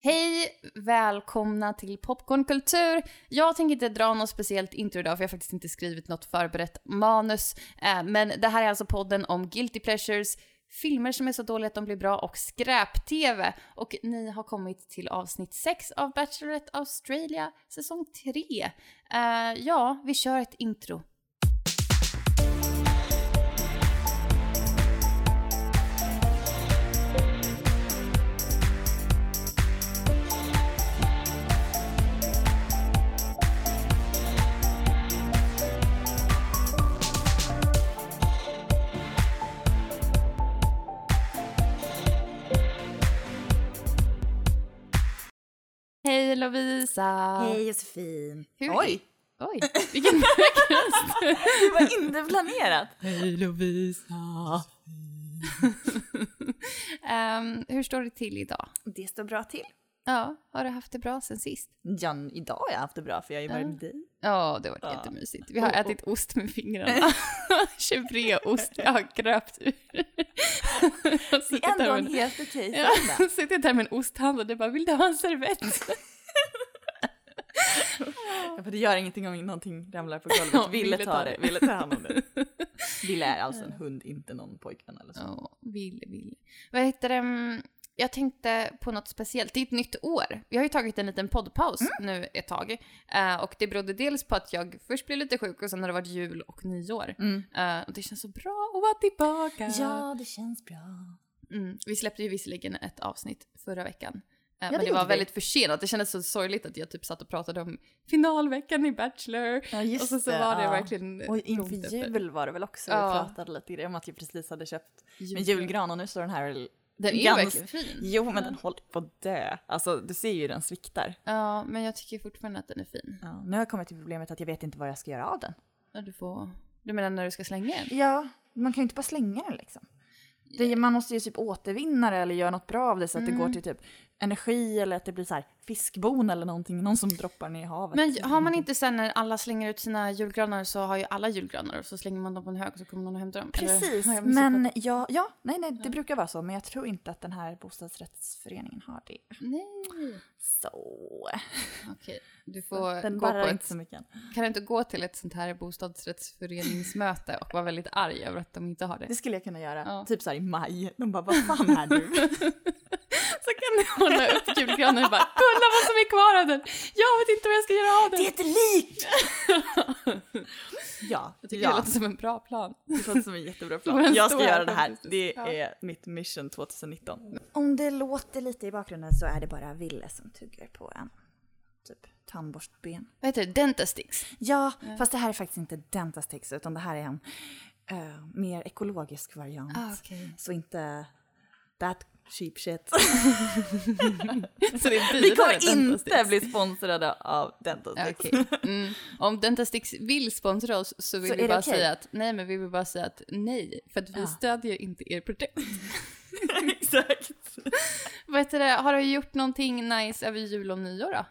Hej! Välkomna till Popcornkultur. Jag tänker inte dra något speciellt intro idag för jag har faktiskt inte skrivit något förberett manus. Eh, men det här är alltså podden om Guilty Pleasures, filmer som är så dåliga att de blir bra och skräp-tv. Och ni har kommit till avsnitt 6 av Bachelorette Australia säsong 3. Eh, ja, vi kör ett intro. Hej Lovisa! Hej Josefin. Hur- Oj, Oj, vilken röst! det var inte planerat. Hej Lovisa! Ehm, hur står det till idag? Det står bra till. Ja, har du haft det bra sen sist? Ja, idag har jag haft det bra för jag har ju varit med dig. Ja, det har varit Ja. jättemysigt. Vi har Och- och- ätit ost med fingrarna. Chevreost, jag har gröpt ur. Jag har Det är där ändå med en helt okej söndag. suttit där med en osthand och det bara, vill du ha en servett? Ja, för det gör ingenting om någonting ramlar på Ja, golvet. Ville Ville ta det, det. ville ta hand om det. Ville är alltså en hund, inte någon pojkvän eller så. Ja, vill, vill. Vad heter det? Mm, Jag tänkte på något speciellt. Det är ett nytt år. Vi har ju tagit en liten poddpaus Mm. nu ett tag. Eh, och det berodde dels på att jag först blev lite sjuk och sen har det varit jul och nyår. Mm. Eh, och det känns så bra att vara tillbaka. Ja, det känns bra. Mm. Vi släppte ju visserligen ett avsnitt förra veckan. Eh, det men det var väldigt försenat. Det kändes så sorgligt att jag typ satt och pratade om finalveckan i Bachelor. Ja, just och så, så var det ja. verkligen Och inför efter. jul var det väl också, Ja. vi pratade lite grann om att jag precis hade köpt en Julgran. och nu står den här Den är Gans- verkligen fin. Jo, men den håller på att dö. Alltså, du ser ju hur den sviktar. Ja, men jag tycker fortfarande att den är fin. Ja, nu har jag kommit till problemet att jag vet inte vad jag ska göra av den. Ja, du får... Du menar när du ska slänga den? Ja, man kan ju inte bara slänga den liksom. Det, man måste ju typ återvinna det eller göra något bra av det så att det går till typ energi eller att det blir så här fiskbon eller någonting, någon som droppar ner i havet. Men har man inte sen när alla slänger ut sina julgranar så har ju alla julgranar och så slänger man dem på en hög och så kommer någon och hämtar dem? Eller Precis, missuppfattat? men ja, ja, nej, nej, det brukar vara så, men jag tror inte att den här bostadsrättsföreningen har det. Nej. Så, Okej, du får den gå på barrar inte ett... så mycket. Kan du inte gå till ett sånt här bostadsrättsföreningsmöte och vara väldigt arg över att de inte har det? Det skulle jag kunna göra, Ja. typ så i maj. De bara, vad fan är du? Så kan du hålla upp julgranen och bara kolla vad som är kvar av den! Jag vet inte vad jag ska göra av den! det är ett lik! ja, Jag tycker ja. det låter som en bra plan. Det låter som en jättebra plan. Jag ska göra det här. Det Ja. är mitt mission 2019. Om det låter lite i bakgrunden så är det bara Ville som tuggar på en typ tandborstben. Vad heter det? Dentasticks? Ja, fast det här är faktiskt inte Dentastix utan det här är en eh, mer ekologisk variant. Ah, okej. Så inte that cheap shit. Så det är Vi kommer inte bli sponsrade av Dentastix. Okej. Mm. Om Dentastix vill sponsra oss så vill Så vi bara okej? säga att nej, men vi vill bara säga att nej, för att vi Ja. stödjer inte er produkt. Exakt. Vad heter det, har du gjort någonting nice över jul och nyår då?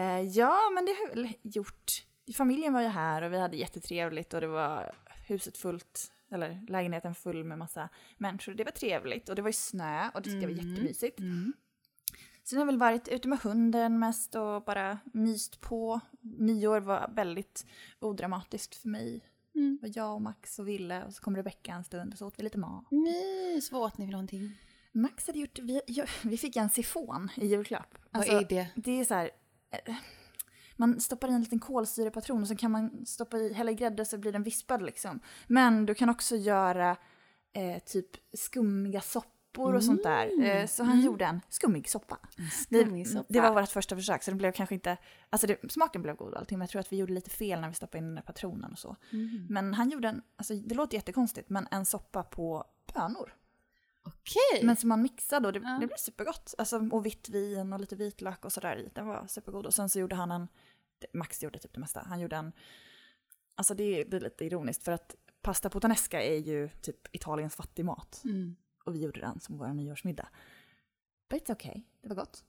Eh, ja, men det har jag väl gjort. Familjen var ju här och vi hade jättetrevligt och det var huset fullt, eller lägenheten full med massa människor. Det var trevligt och det var ju snö och det tyckte jag var jättemysigt. Så jag har väl varit ute med hunden mest och bara myst på. Nyår var väldigt odramatiskt för mig. Mm. Det var jag och Max och Ville och så kom Rebecka en stund och så åt vi lite mat. Mys, vad åt ni för någonting? Max hade gjort, vi, vi fick en sifon i julklapp. vad Alltså, är det? det är så här, eh, man stoppar i en liten kolsyrepatron och så kan man stoppa i, hälla i grädde så blir den vispad liksom. Men du kan också göra eh, typ skummiga soppor och sånt där. Eh, så han gjorde en skummig soppa. skummig det, soppa. det var vårt första försök så det blev kanske inte, alltså det, smaken blev god och allting men jag tror att vi gjorde lite fel när vi stoppade in den där patronen och så. Men han gjorde en, alltså det låter jättekonstigt men en soppa på bönor. Okej. Men som man mixade och det, Ja. det blev supergott. Alltså, och vitt vin och lite vitlök och sådär i. Den var supergod. Och sen så gjorde han en, Max gjorde typ det mesta. Han gjorde en, alltså det blir lite ironiskt för att pasta puttanesca är ju typ Italiens fattigmat. Mm. Och vi gjorde den som vår nyårsmiddag. But it's okay, det var gott.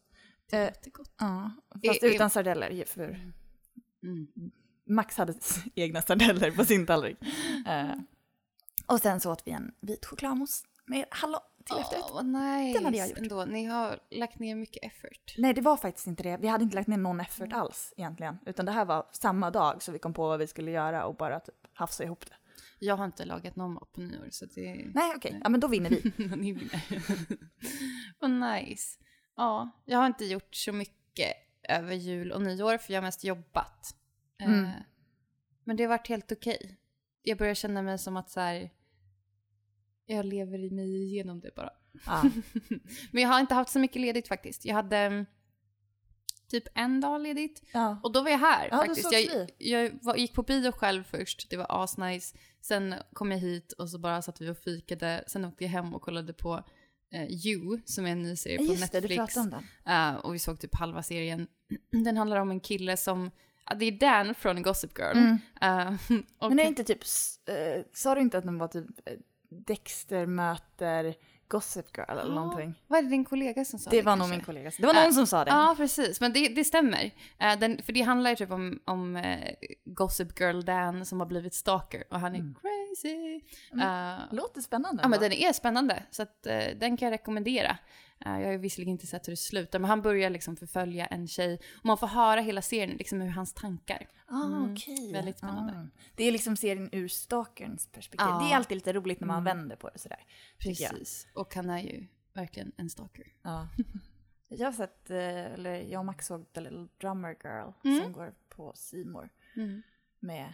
Det Eh, låter gott. Ja, fast är- utan sardeller. För Mm. Max hade egna sardeller på sin tallrik. Eh, och sen så åt vi en vit chokladmousse med hallon. Till efterrätt. Åh, vad nice. Den hade jag gjort. Ändå. Ni har lagt ner mycket effort. Nej, det var faktiskt inte det. Vi hade inte lagt ner någon effort alls egentligen. Utan det här var samma dag så vi kom på vad vi skulle göra och bara typ hafsa ihop det. Jag har inte lagat någon mat på nyår så det... Nej, okej. Ja, men då vinner vi. Ni vinner. Vad nice. Ja, jag har inte gjort så mycket över jul och nyår för jag har mest jobbat. Mm. Eh, men det har varit helt okej. Jag börjar känna mig som att så här, jag lever i mig igenom det bara. Ja. Men jag har inte haft så mycket ledigt faktiskt. Jag hade mm, typ en dag ledigt ja. och då var jag här Ja, faktiskt. Jag, jag var, gick på bio själv först, det var asnice. Sen kom jag hit och så bara satt vi och fikade. Sen åkte jag hem och kollade på eh, You, som är en ny serie på Just det, du Netflix. pratade om den. Eh, och vi såg typ halva serien. Den handlar om en kille som, ja, det är Dan från Gossip Girl. Mm. Eh, och, Men är inte typ, eh, sa du inte att den var typ Dexter möter Gossip Girl eller Ja, någonting? Vad är det din kollega som sa Det det var nog kanske? min kollega. Det var någon Äh, som sa det. Ja, precis. Men det, det stämmer. Eh, den, för det handlar ju typ om, om eh, Gossip Girl Dan som har blivit stalker och han är Mm. crazy. Mm. Eh, Låter spännande. ja, men den är spännande, så att, eh, den kan jag rekommendera. Eh, jag har ju visserligen inte sett hur det slutar, men han börjar liksom förfölja en tjej och man får höra hela serien, liksom hur hans tankar. Ah, Mm, okej. väldigt spännande. Ah. Det är liksom serien ur stalkerns perspektiv. Ja. Det är alltid lite roligt när man Mm. vänder på det sådär. Precis. Och han är ju verkligen en stalker. Ja. jag har sett, eh, eller jag och Max såg The Little Drummer Girl Mm. som går på More Mm. med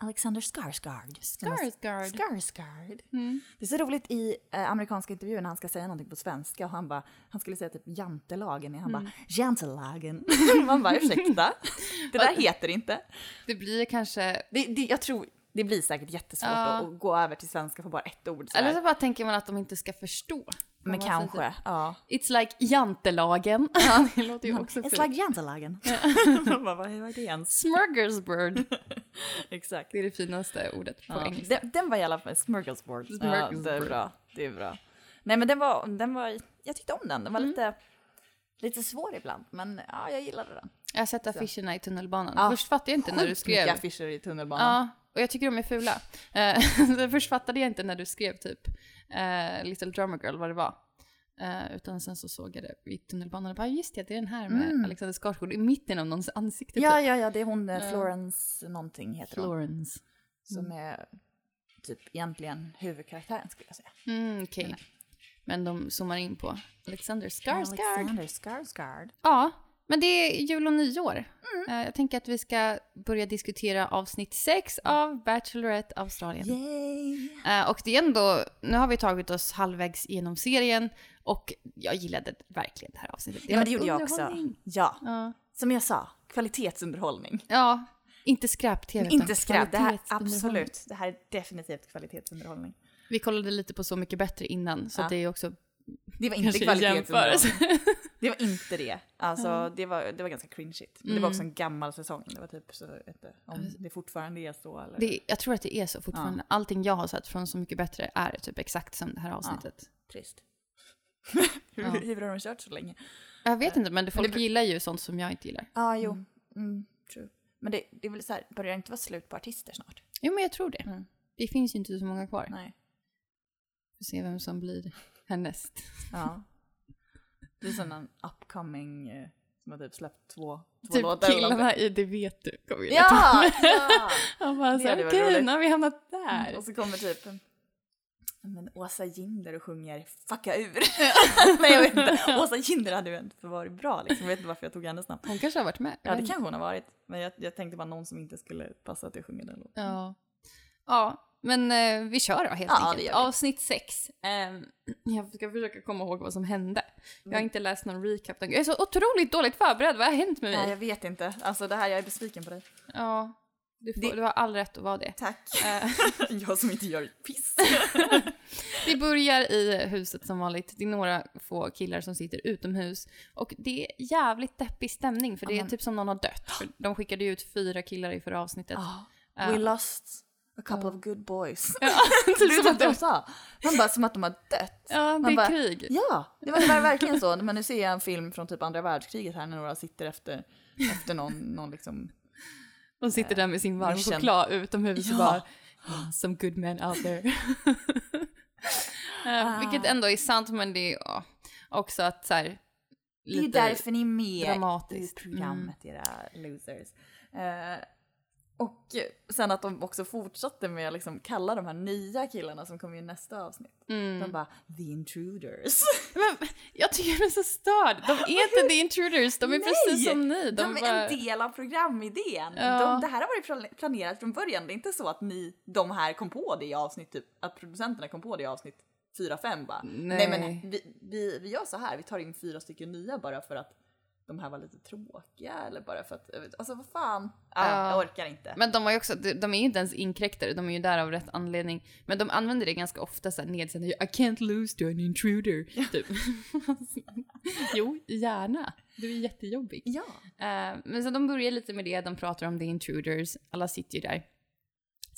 Alexander Skarsgård. Skarsgård. Skarsgård. Mm. Det är så roligt i eh, amerikanska intervjuer när han ska säga någonting på svenska och han bara, han skulle säga typ jantelagen, han Mm. bara jantelagen. Man bara ursäkta, det där heter inte. Det blir kanske... Det, det, jag tror, det blir säkert jättesvårt Ja. att, gå över till svenska på bara ett ord. sådär. Eller så bara tänker man att de inte ska förstå. Men kanske, ja. typ, It's like jantelagen. det låter ju också It's fint. like jantelagen. Man bara, vad är det ens? Smorgasbord. Exakt. Det är det finaste ordet på Ja. engelska. Den, den var i alla fall smörgåsbord. Ja, det är bra. Det är bra. Nej men den var, den var, jag tyckte om den. Den var Mm. lite, lite svår ibland, men ja, jag gillade den. Jag har sett affischerna i tunnelbanan. Ja, Först fattade jag inte när du Sjukt skrev. mycket affischer i tunnelbanan. Ja, och jag tycker de är fula. Eh, Först fattade jag inte när du skrev typ eh, Little Drummer Girl vad det var. Eh, utan sen så såg jag det i tunnelbanan och bara just det, det är den här med Mm. Alexander Skarsgård i mitten av någons ansikte. Ja, typ. ja, ja, det är hon, eh, Ja. Florence någonting heter hon. Florence. Som är typ egentligen huvudkaraktären skulle jag säga. Mm, Okej. Men de zoomar in på Alexander Skarsgård. Alexander Skarsgård. Ja, men det är jul och nyår. Mm. Eh, Jag tänker att vi ska börja diskutera avsnitt 6 av Bachelorette Australien. Yay! Eh, och det är ändå, nu har vi tagit oss halvvägs genom serien och jag gillade verkligen det här avsnittet. Ja, men det gjorde jag också. Ja, Ja. som jag sa, kvalitetsunderhållning. ja, inte skräp-tv. Inte skräp, det här, absolut. Det här är definitivt kvalitetsunderhållning. Vi kollade lite på Så mycket bättre innan, så Ja. det är också Det var inte kvalitetsunderhållning. Det var inte det. Alltså, det, var, det var ganska cringeigt. Men det var Mm. också en gammal säsong. Det var typ så, inte, om det fortfarande är så eller? det, jag tror att det är så fortfarande. Allting jag har sett från Så mycket bättre är typ exakt som det här avsnittet. Trist. hur, Ja. hur har de kört så länge? Jag vet inte, men folk det- gillar ju sånt som jag inte gillar. Ja, ah, jo. Mm. true. Men det, det är väl så här, börjar det inte vara slut på artister snart? Jo, men jag tror det. Mm. Det finns ju inte så många kvar. Nej. Får se vem som blir härnäst. Ja. Det är sån en upcoming eh, som har typ släppt två, två Typ låtar. något. killarna i Det vet du kommer ju Ja! ja! Han bara såhär, okej, nu har vi hamnat där. Och så kommer typ men Åsa Jinder och sjunger Fucka ur. Nej jag vet inte. Åsa Jinder hade ju inte varit bra liksom. Jag vet inte varför jag tog hennes namn. Hon kanske har varit med. Ja det kanske hon har varit. Men jag, jag tänkte bara någon som inte skulle passa att jag sjunger den låten. Ja. Ja, men eh, vi kör då helt Ja, enkelt. Avsnitt 6. jag ska försöka komma ihåg vad som hände. Jag har inte läst någon recap. Jag är så otroligt dåligt förberedd. Vad har hänt med mig? Nej jag vet inte. Alltså det här, jag är besviken på dig. Ja, du, får, Det- du har all rätt att vara det. Tack. Eh, jag som inte gör piss. vi börjar i huset som vanligt. Det är några få killar som sitter utomhus. Och det är jävligt deppig stämning för det är typ som någon har dött. För de skickade ju ut fyra killar i förra avsnittet. Ah, We lost a couple of good boys. Ja, typ som som att de, sa. Man bara som att de har dött. ja det Man är bara- krig. Ja, det var, verkligen så. Men nu ser jag en film från typ andra världskriget här när några sitter efter, efter någon, någon liksom... De sitter där med sin varm Mission. choklad utomhus och Ja. bara "Ah, “Some good men out there”. Eh, vilket ändå är sant, men det är också att så här, Det är därför ni är med dramatiskt. i programmet, era losers. Eh, och sen att de också fortsatte med att liksom kalla de här nya killarna som kommer i nästa avsnitt. Mm. De bara “the intruders”. Men jag tycker de är så störd. De är inte the intruders, de är precis som ni. De, De, är bara, en del av programidén. Ja. De, det här har varit plan- planerat från början. Det är inte så att ni, de här kom på det i avsnitt, typ, att producenterna kom på det i avsnitt 4-5 bara. Nej. men vi, vi, vi gör så här, vi tar in fyra stycken nya bara för att de här var lite tråkiga eller bara för att, alltså vad fan. Ja, Ja. Jag orkar inte. Men de, var ju också, de, är ju inte ens inkräktare, de är ju där av rätt anledning. Men de använder det ganska ofta såhär nedsättande, I can't lose to an intruder. Typ. jo, gärna. Du är jättejobbig. Ja. Eh, men så de börjar lite med det, de pratar om the intruders, alla sitter ju där.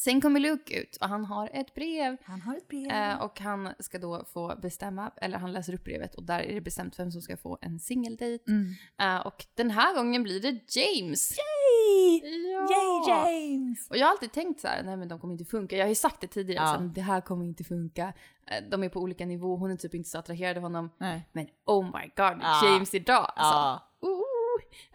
Sen kommer Luke ut och han har ett brev. Han har ett brev. Eh, och han ska då få bestämma, eller han läser upp brevet och där är det bestämt vem som ska få en singeldejt. Mm. Eh, och den här gången blir det James. Yay! Ja. Yay James! Och jag har alltid tänkt så här, nej men de kommer inte funka. Jag har ju sagt det tidigare, Ja. så det här kommer inte funka. Eh, De är på olika nivåer, hon är typ inte så attraherad av honom. Nej. Men oh my god, Ja. James idag alltså. Ja.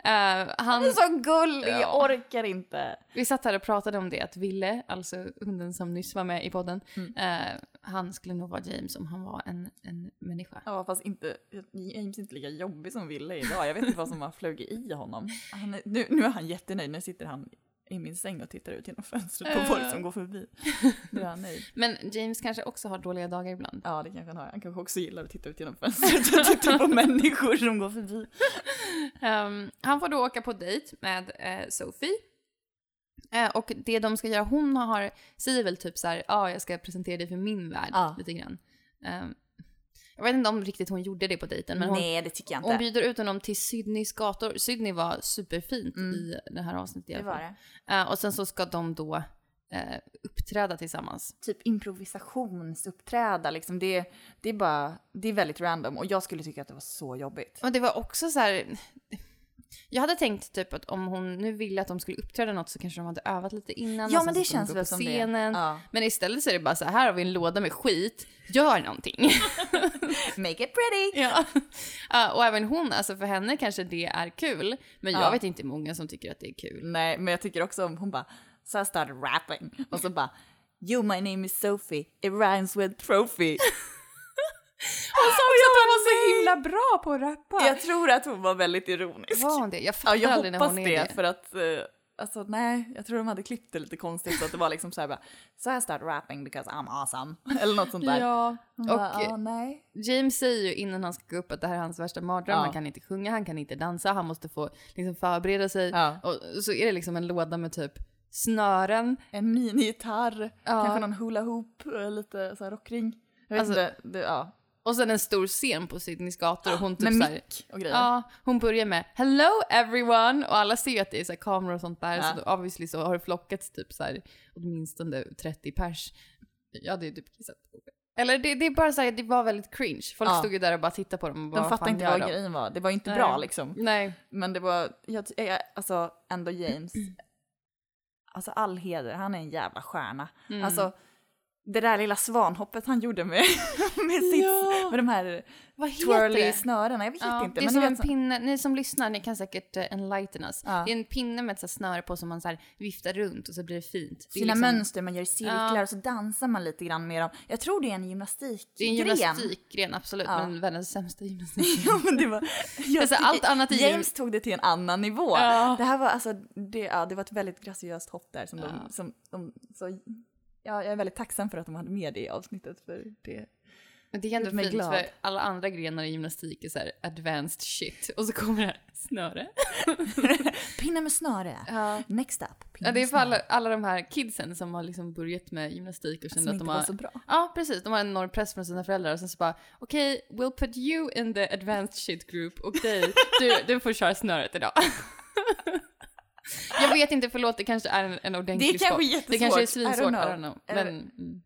Uh. Han, Han är så gullig, Ja. jag orkar inte. vi satt här och pratade om det, att Ville, alltså hunden som nyss var med i podden, Mm. eh, han skulle nog vara James om han var en, en människa. Ja fast inte, James är inte lika jobbig som Ville idag. Jag vet inte vad som har flugit i honom. Är, nu, nu är han jättenöjd, nu sitter han i min säng och tittar ut genom fönstret på folk som går förbi. Nu är han nöjd. Men James kanske också har dåliga dagar ibland. Ja det kanske han har. Han kanske också gillar att titta ut genom fönstret och titta på människor som går förbi. Ehm, han får då åka på dejt med eh, Sophie. Eh, och det de ska göra, hon har, säger väl typ så här, ja ah, jag ska presentera dig för min värld, Ja. lite grann. Ehm, jag vet inte om riktigt hon gjorde det på dejten, men hon, Nej det tycker jag inte. hon bjuder ut honom till Sydneys gator. Sydney var superfint Mm. i det här avsnittet i det alla var fall. det. Eh, och sen så ska de då eh, uppträda tillsammans. Typ improvisationsuppträda liksom. Det, det är bara, det är väldigt random och jag skulle tycka att det var så jobbigt. Och det var också så här. Jag hade tänkt typ att om hon nu ville att de skulle uppträda något så kanske de hade övat lite innan. Ja sen men det känns väl som scenen. det. Ja. Men istället så är det bara så här, här har vi en låda med skit, gör någonting. Make it pretty! ja. Ja, och även hon, alltså för henne kanske det är kul, men jag Ja. vet inte många som tycker att det är kul. Nej, men jag tycker också om hon bara, så I started rapping. Och så bara, you my name is Sophie, it rhymes with trophy. Hon sa också att hon var så himla bra på att rappa. jag tror att hon var väldigt ironisk. Var hon det? Jag Ja, fattar jag aldrig när hoppas hon det, är det. för att, eh, alltså nej, jag tror de hade klippt det lite konstigt så att det var liksom så här bara, so I started rapping because I'm awesome. Eller något sånt där. Ja, och bara, "Ja, nej. James säger ju innan han ska gå upp att det här är hans värsta mardröm. Ja. Han kan inte sjunga, han kan inte dansa, han måste få liksom förbereda sig. Ja. Och så är det liksom en låda med typ snören. En minigitarr, Ja. kanske någon hula hoop, eh, lite så här rockring. Jag vet Alltså, inte, det, ja. Och sen en stor scen på Sydneys gator och hon typ Med så här, mick och grejer. Ja, hon börjar med “Hello everyone” och alla ser ju att det är så här kameror och sånt där. Ja. Så då, obviously så har det flockats typ så här åtminstone 30 pers. Jag hade ju typ kissat det. Eller det, det är bara så här, det var väldigt cringe. Folk Ja. stod ju där och bara tittade på dem och bara, De "Vad fattade inte vad de?" grejen var. Det var inte Nej. bra liksom. Nej. Men det var, jag, jag, alltså ändå James, alltså all heder, han är en jävla stjärna. Mm. Alltså det där lilla svanhoppet han gjorde med, med, sitt, Ja. med de här Vad twirly snörena, jag vet Ja, inte. det är Men som ni en så- pinne, ni som lyssnar, ni kan säkert uh, enlighten us. Ja. Det är en pinne med ett så snöre på som man så viftar runt och så blir det fint. Det är sina liksom- mönster, man gör i cirklar och så dansar man lite grann med dem. Jag tror det är en gymnastikgren. Det är en gymnastikgren, absolut, men världens sämsta gymnastik. ja, men det var, jag Alltså, allt annat ju- James tog det till en annan nivå. Det här var alltså, det, ja, det var ett väldigt graciöst hopp där som de, som, de, så, ja, jag är väldigt tacksam för att de hade med det i avsnittet för det. Men det är ändå fint glad. för alla andra grenar i gymnastik är så här advanced shit. Och så kommer det här snöre. Pinne med snöre. Ja. Next up. Pinne Ja, det är för alla, alla de här kidsen som har liksom börjat med gymnastik och känner att de har... så bra. Ja, precis. De har en enorm press från sina föräldrar och sen så bara okej, we'll put you in the advanced shit group och dig, du, du får köra snöret idag. Jag vet inte, förlåt, det kanske är en, en ordentlig Det är kanske jättesvårt. Det kanske är svinsvårt, I don't know. Men mm,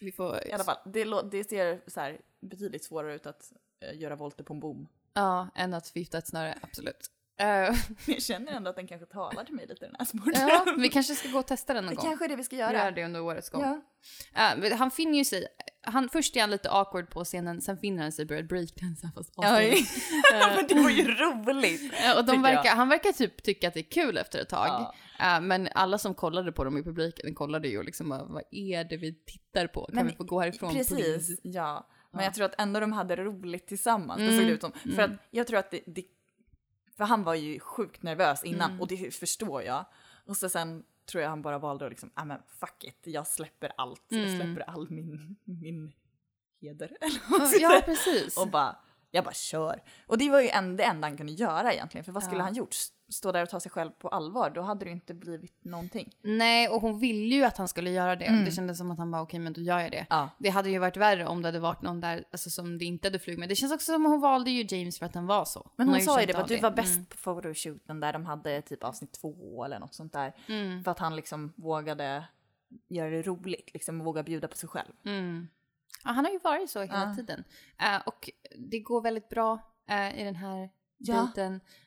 vi får... I alla fall, det, det ser så här betydligt svårare ut att eh, göra volter på en bom. Ja, än att vifta ett snöre, absolut. Eh, Jag känner ändå att den kanske talar till mig lite den här smorten. ja, vi kanske ska gå och testa den någon Det gång. kanske är det vi ska Gör göra. det under årets gång. Ja. Men han finner ju sig, han, först är han lite awkward på scenen, sen finner han sig börja breakdansa fast Oj. asdåligt. Men det var ju roligt. Eh, och de verkar, han verkar typ tycka att det är kul efter ett tag. Ja. Men alla som kollade på dem i publiken kollade ju och liksom vad är det vi tittar på? Kan Men vi få gå härifrån Precis, ja. Men Ja. jag tror att ändå de hade roligt tillsammans. Det Mm, såg det ut som. För mm. att jag tror att det, det för han var ju sjukt nervös innan Mm. och det förstår jag. Och så sen tror jag han bara valde att liksom, ah men fuck it, jag släpper allt. Jag Mm. släpper all min, min heder. Eller Ja, precis. och bara, jag bara kör. Och det var ju en, det enda han kunde göra egentligen. För vad skulle Ja. han gjort? Stå där och ta sig själv på allvar? Då hade det inte blivit någonting. Nej, och hon ville ju att han skulle göra det. Mm. Det kändes som att han bara, okej men då gör jag det. Ja. Det hade ju varit värre om det hade varit någon där alltså, som det inte hade flugit med. Det känns också som att hon valde ju James för att han var så. Men hon, har sa ju det, att du var bäst Mm. på photoshooten där de hade typ avsnitt två eller något sånt där. Mm. För att han liksom vågade göra det roligt, liksom våga bjuda på sig själv. Mm. Ja, han har ju varit så hela Ja. tiden. Eh, och det går väldigt bra eh, i den här Ja.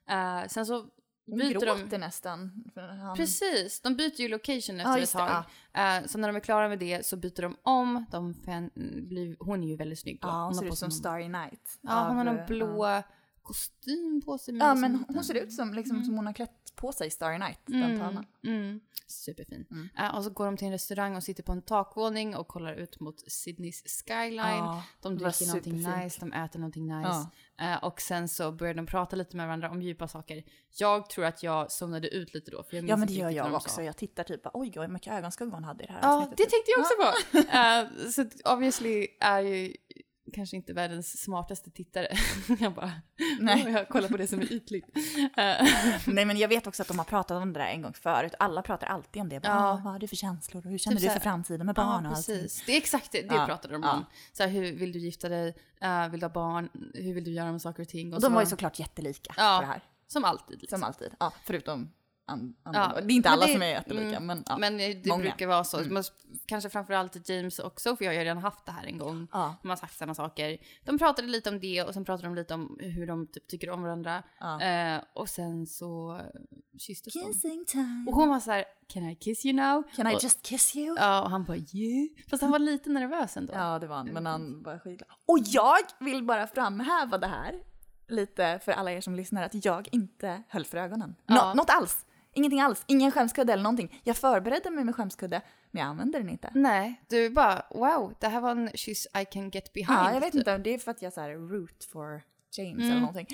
Eh, sen så Hon byter gråter de... nästan. Han... Precis, de byter ju location efter Ja, ett tag. Eh, så när de är klara med det så byter de om. De fan, blir, hon är ju väldigt snygg då. Ja, hon har ser ut som Starry Night. Ja, hon har någon eh, blå Ja, kostym på sig. ja liksom men hon ser ut som, liksom, som hon har klätt på sig Starry Night, den Mm, tavlan. mm. Superfin. Mm. Eh, och så går de till en restaurang och sitter på en takvåning och kollar ut mot Sydneys skyline. Ja, de dricker någonting superfint. nice, de äter någonting nice. Ja. Eh, och sen så börjar de prata lite med varandra om djupa saker. Jag tror att jag zonade ut lite då. För jag Ja men det gör jag också. sa. Jag tittar typ bara, oj vad mycket ögonskugga hon hade i det här Ja, avsnittet. det tänkte jag också på. Eh, så obviously är ju kanske inte världens smartaste tittare. jag bara, Nej. jag kollar på det som är ytligt. Eh, Nej men jag vet också att de har pratat om det där en gång förut. Alla pratar alltid om det. Bara, Ja. "Ah, Vad har du för känslor och hur känner Typ du så för framtiden med barn Ja, och precis. Det är exakt det, det Ja, pratade de ja. om. Så här, hur vill du gifta dig? Eh, vill du ha barn? Hur vill du göra med saker och ting? Och så- de var ju såklart jättelika Ja, på det här. Som alltid. Liksom. Som alltid. Ja, förutom an, an, Ja, Det är inte alla det- som är jättelika mm, men ja. Men det många. brukar vara så. Mm. Men kanske framförallt James och Sophie har ju redan haft det här en gång. ja. De har sagt samma saker. De pratade lite om det och sen pratade de lite om hur de typ tycker om varandra. ja. Eh, och sen så kysstes de. Kissing time. Och hon var så här, can I kiss you now? Can I och, just kiss you? Ja, och han bara yeah. Fast han var lite nervös ändå. Ja, det var han. Men han var skitglad. Och jag vill bara framhäva det här lite för alla er som lyssnar att jag inte höll för ögonen. Ja. Något alls. Ingenting alls. Ingen skämskudde eller någonting. Jag förberedde mig med skämskudde, men jag använde den inte. Nej, du bara wow, det här var en kyss I can get behind. Ja, jag vet typ. inte. Det är för att jag så här root for James Mm. eller någonting.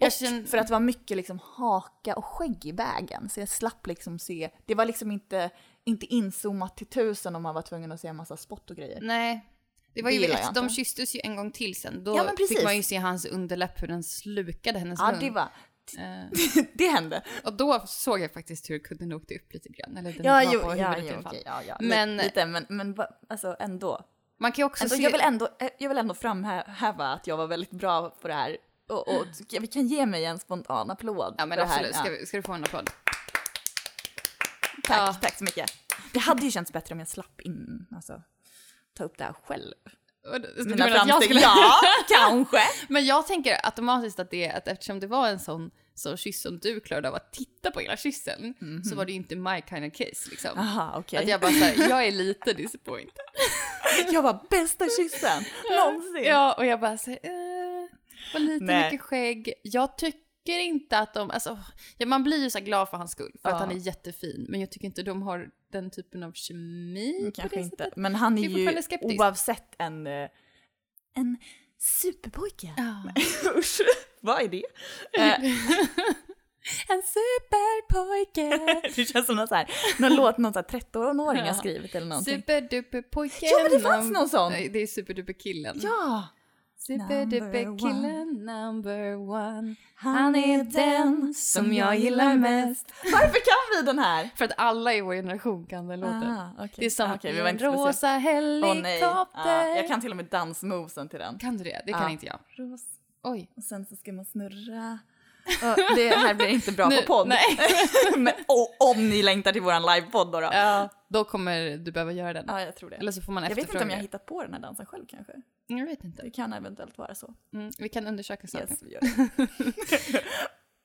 Och känner- för att det var mycket liksom haka och skägg i vägen. Så jag slapp liksom se. Det var liksom inte, inte inzoomat till tusen om man var tvungen att se en massa spott och grejer. Nej. Det var Det ju, ett, de kysstes ju en gång till sen. Då Ja, fick man ju se hans underläpp hur den slukade hennes Ja, mun. det var... Eh, det hände. och då såg jag faktiskt hur kudden åkte upp lite grann. Eller den Ja, var jo, på ja, jo, okej, ja, ja. Men- Lite, men, men alltså ändå. Man kan också Alltså, se... jag, vill ändå eh, jag vill ändå framhäva att jag var väldigt bra på det här. Och, och vi kan ge mig en spontan applåd. Ja men det här. absolut, ska, ska du få en applåd? Tack, Ja. tack så mycket. Det hade ju känts bättre om jag slapp in, alltså, ta upp det här själv. Du- Mina framsteg, skulle... ja, kanske. Men jag tänker automatiskt att det är att eftersom det var en sån, sån kyss som du klarade av att titta på hela kyssen så var det ju inte my kind of kiss liksom. Aha, Mhm. okej. Att jag bara såhär, jag är lite disappointed. Jag var bästa kyssen någonsin. Ja, och jag bara såhär, eh, var lite Nej. mycket skägg. Jag tycker inte att de, alltså, ja, man blir ju så glad för hans skull, för Ja. att han är jättefin. Men jag tycker inte de har den typen av kemi på Kanske inte. sättet. Men han är ju skeptisk. oavsett en, eh, en superpojke. Ja. Usch, vad är det? Eh, En superpojke! det känns som någon, så här, någon låt någon så här 13-åring har skrivit eller någonting. Superduperpojken. Ja, men det fanns någon sån. Nej, Det är superduperkillen. Ja! Superduperkillen number one. Han är den som jag gillar mest. Varför kan vi den här? För att alla i vår generation kan den låten. Aha, okej. Det är Ah, okej, i vi var inte rosa nej. helikopter. Ja, jag kan till och med dansmovesen till den. Kan du det? Det kan Ja. inte jag. Ros. Oj. Och sen så ska man snurra. Och det här blir inte bra Nu- på podd. nej. Men och, om ni längtar till våran livepodd då. då. Ja, då kommer du behöva göra den. Ja, jag tror det. Eller så får man Jag vet inte efterfråga. om jag har hittat på den här dansen själv kanske. Jag vet inte. Det kan eventuellt vara så. Mm, vi kan undersöka saken. Yes, vi gör det.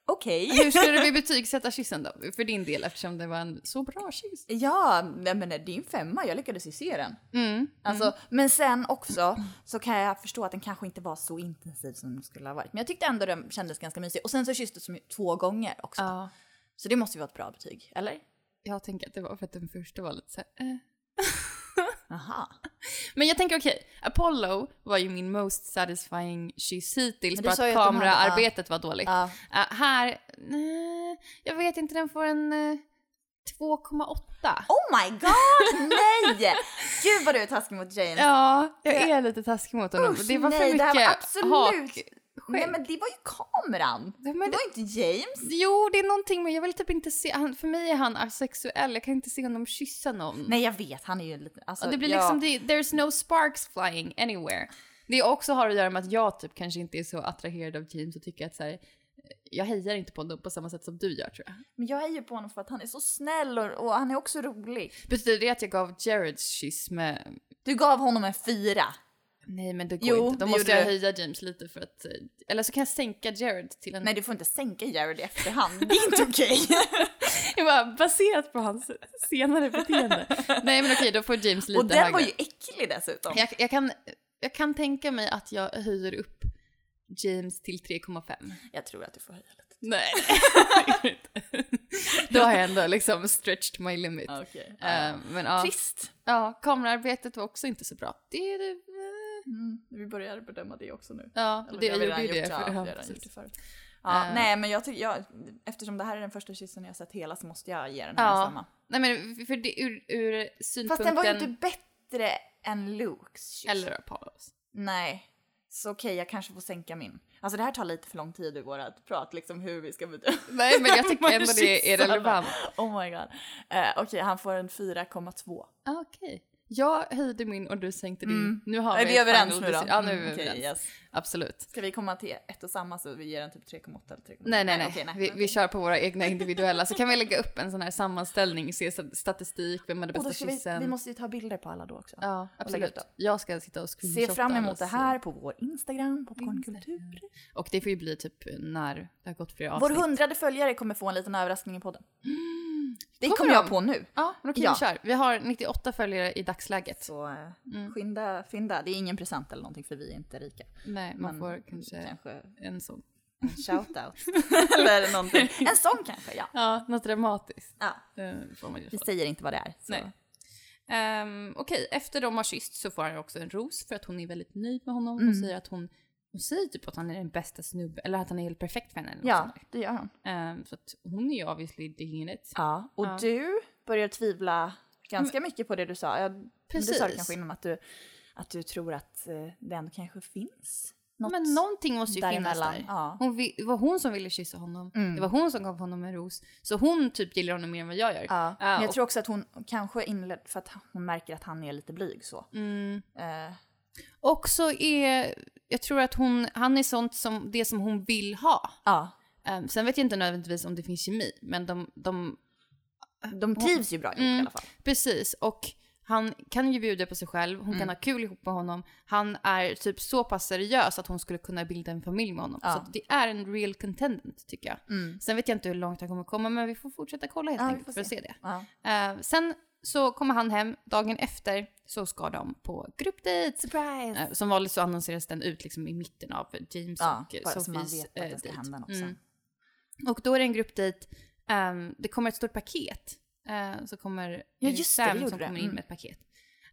okej. Hur skulle du betygsätta kyssen då? För din del eftersom det var en så bra kyss. Ja, men det är en femma, jag lyckades ju se den. Mm. Alltså, Men sen också så kan jag förstå att den kanske inte var så intensiv som den skulle ha varit. Men jag tyckte ändå den kändes ganska mysig. Och sen så kysstes de två gånger också. Ja. Så det måste ju vara ett bra betyg, eller? Jag tänker att det var för att den första var lite så här, eh. Aha. Men jag tänker okej, Apollo var ju min most satisfying kyss hittills för att hade- kameraarbetet var dåligt. Ja. Eh, här, nej, jag vet inte, den får en eh, 2,8. Oh my god, nej! Gud vad du är taskig mot James. Ja, jag är lite taskig mot honom. Usch, det var för nej, det här var mycket absolut- hak. Nej men det var ju kameran. Det men var inte James. Jo, det är någonting men jag vill typ inte se, han, för mig är han asexuell, jag kan inte se honom kyssa någon. Nej jag vet, han är ju lite... Alltså, Och det blir ja. liksom, det, there's no sparks flying anywhere. Det också har att göra med att jag typ kanske inte är så attraherad av James och tycker att så här, jag hejar inte på honom på samma sätt som du gör tror jag. Men jag ju på honom för att han är så snäll och, och han är också rolig. Betyder det att jag gav Jareds kyss med... Du gav honom en fyra. Nej men det går Jo, inte. Då måste jag höja James lite för att... eh, Eller så kan jag sänka Jared till en... Nej du får inte sänka Jared i efterhand, det är inte okej. Jag bara, baserat på hans senare beteende. Nej men okej, då får James lite och den högre. var ju äcklig dessutom. jag, jag, kan, jag kan tänka mig att jag höjer upp James till 3,5. Jag tror att du får höja lite. Nej. Då har jag ändå liksom stretched my limit. Okej. Eh, men ja, Trist. ja, kameraarbetet var också inte så bra. Det det. Mm, vi börjar bedöma det också nu. Ja, Eller det, jag gjorde ju det. gjort, För, ja, ja, det förut. Ja, Eh. nej men jag tycker, jag, eftersom det här är den första kyssen jag sett hela så måste jag ge den här Ja. femma. Nej men för det, ur, ur Fast synpunkten... den var ju inte bättre än Lukes kyss. Eller Apollos. Nej. Så okej, jag kanske får sänka min. Alltså det här tar lite för lång tid i vårat prat, liksom hur vi ska bedöma. Nej men jag tycker ändå det är relevant. Oh my god. Eh, okej, han får en 4,2. Ah, Okej. Jag höjde min och du sänkte din. Mm. Nu har Är vi vi överens nu då? Ja, nu är vi Mm, okej, överens. yes. Absolut. Ska vi komma till ett och samma så vi ger den typ 3,8 eller 3,9? Nej, nej, nej. okej, Vi, vi okej. kör på våra egna individuella. Så kan vi lägga upp en sån här sammanställning, se sta- statistik, vem hade Och då bästa ska vi, kyssen. vi måste ju ta bilder på alla då också. Ja, absolut. Jag ska sitta och Se screenshotta fram alla emot det här på vår Instagram, Popcornkultur. Och det får ju bli typ när det har gått flera Vår avsnitt. hundrade följare kommer få en liten överraskning i podden. Det Kommer kommer jag på nu. Ja, men okej Ja. vi kör. Vi har 98 följare i dagsläget. Så eh, Mm. skynda, fynda. Det är ingen present eller någonting för vi är inte rika. Nej, man Men får kanske kanske en sån. en shout-out. eller någonting. En sån kanske, ja. Ja, något dramatiskt. ja. eh, man Vi säger inte vad det är. Så. Nej. Ehm, Okej, efter de har kysst så får han också en ros för att hon är väldigt nöjd med honom. Hon Mm. säger att hon, hon säger typ att han är den bästa snubben, eller att han är helt perfekt för henne. Eller Ja, sånt där. det gör han. Ehm, så att hon är ju obviously digging it. Ja, och Ja. du börjar tvivla ganska mycket på det du sa. Ja, men Du sa det Precis. kanske innan att du, att du tror att eh, det ändå kanske finns något Men någonting måste ju finnas där. Ja. Hon det var hon som ville kyssa honom. Mm. Det var hon som gav honom en ros. Så hon typ gillar honom mer än vad jag gör. Ja. Men jag och- tror också att hon kanske inled för att hon märker att han är lite blyg så. Mm. Eh, Också är, jag tror att hon, han är sånt som, det som hon vill ha. ja, Ehm, sen vet jag inte nödvändigtvis om det finns kemi, men de, de de trivs ju bra ihop i Mm. alla fall. Precis, och han kan ju bjuda på sig själv, hon kan Mm. ha kul ihop med honom. Han är typ så pass seriös att hon skulle kunna bilda en familj med honom. Ja. Så det är en real contendant tycker jag. Mm. Sen vet jag inte hur långt han kommer komma, men vi får fortsätta kolla helt Ja, enkelt för att se. det. Ja. Eh, sen så kommer han hem, dagen efter så ska de på gruppdejt. Surprise! Eh, som vanligt så annonseras den ut liksom i mitten av James Ja, och eh, bara så man Sofies vet att eh, det ska dejt. hända något Mm. Och då är det en gruppdejt. ehm, det kommer ett stort paket. Uh, så kommer Ja, eh, just det, det Sam gjorde som det. kommer in Mm. med ett paket.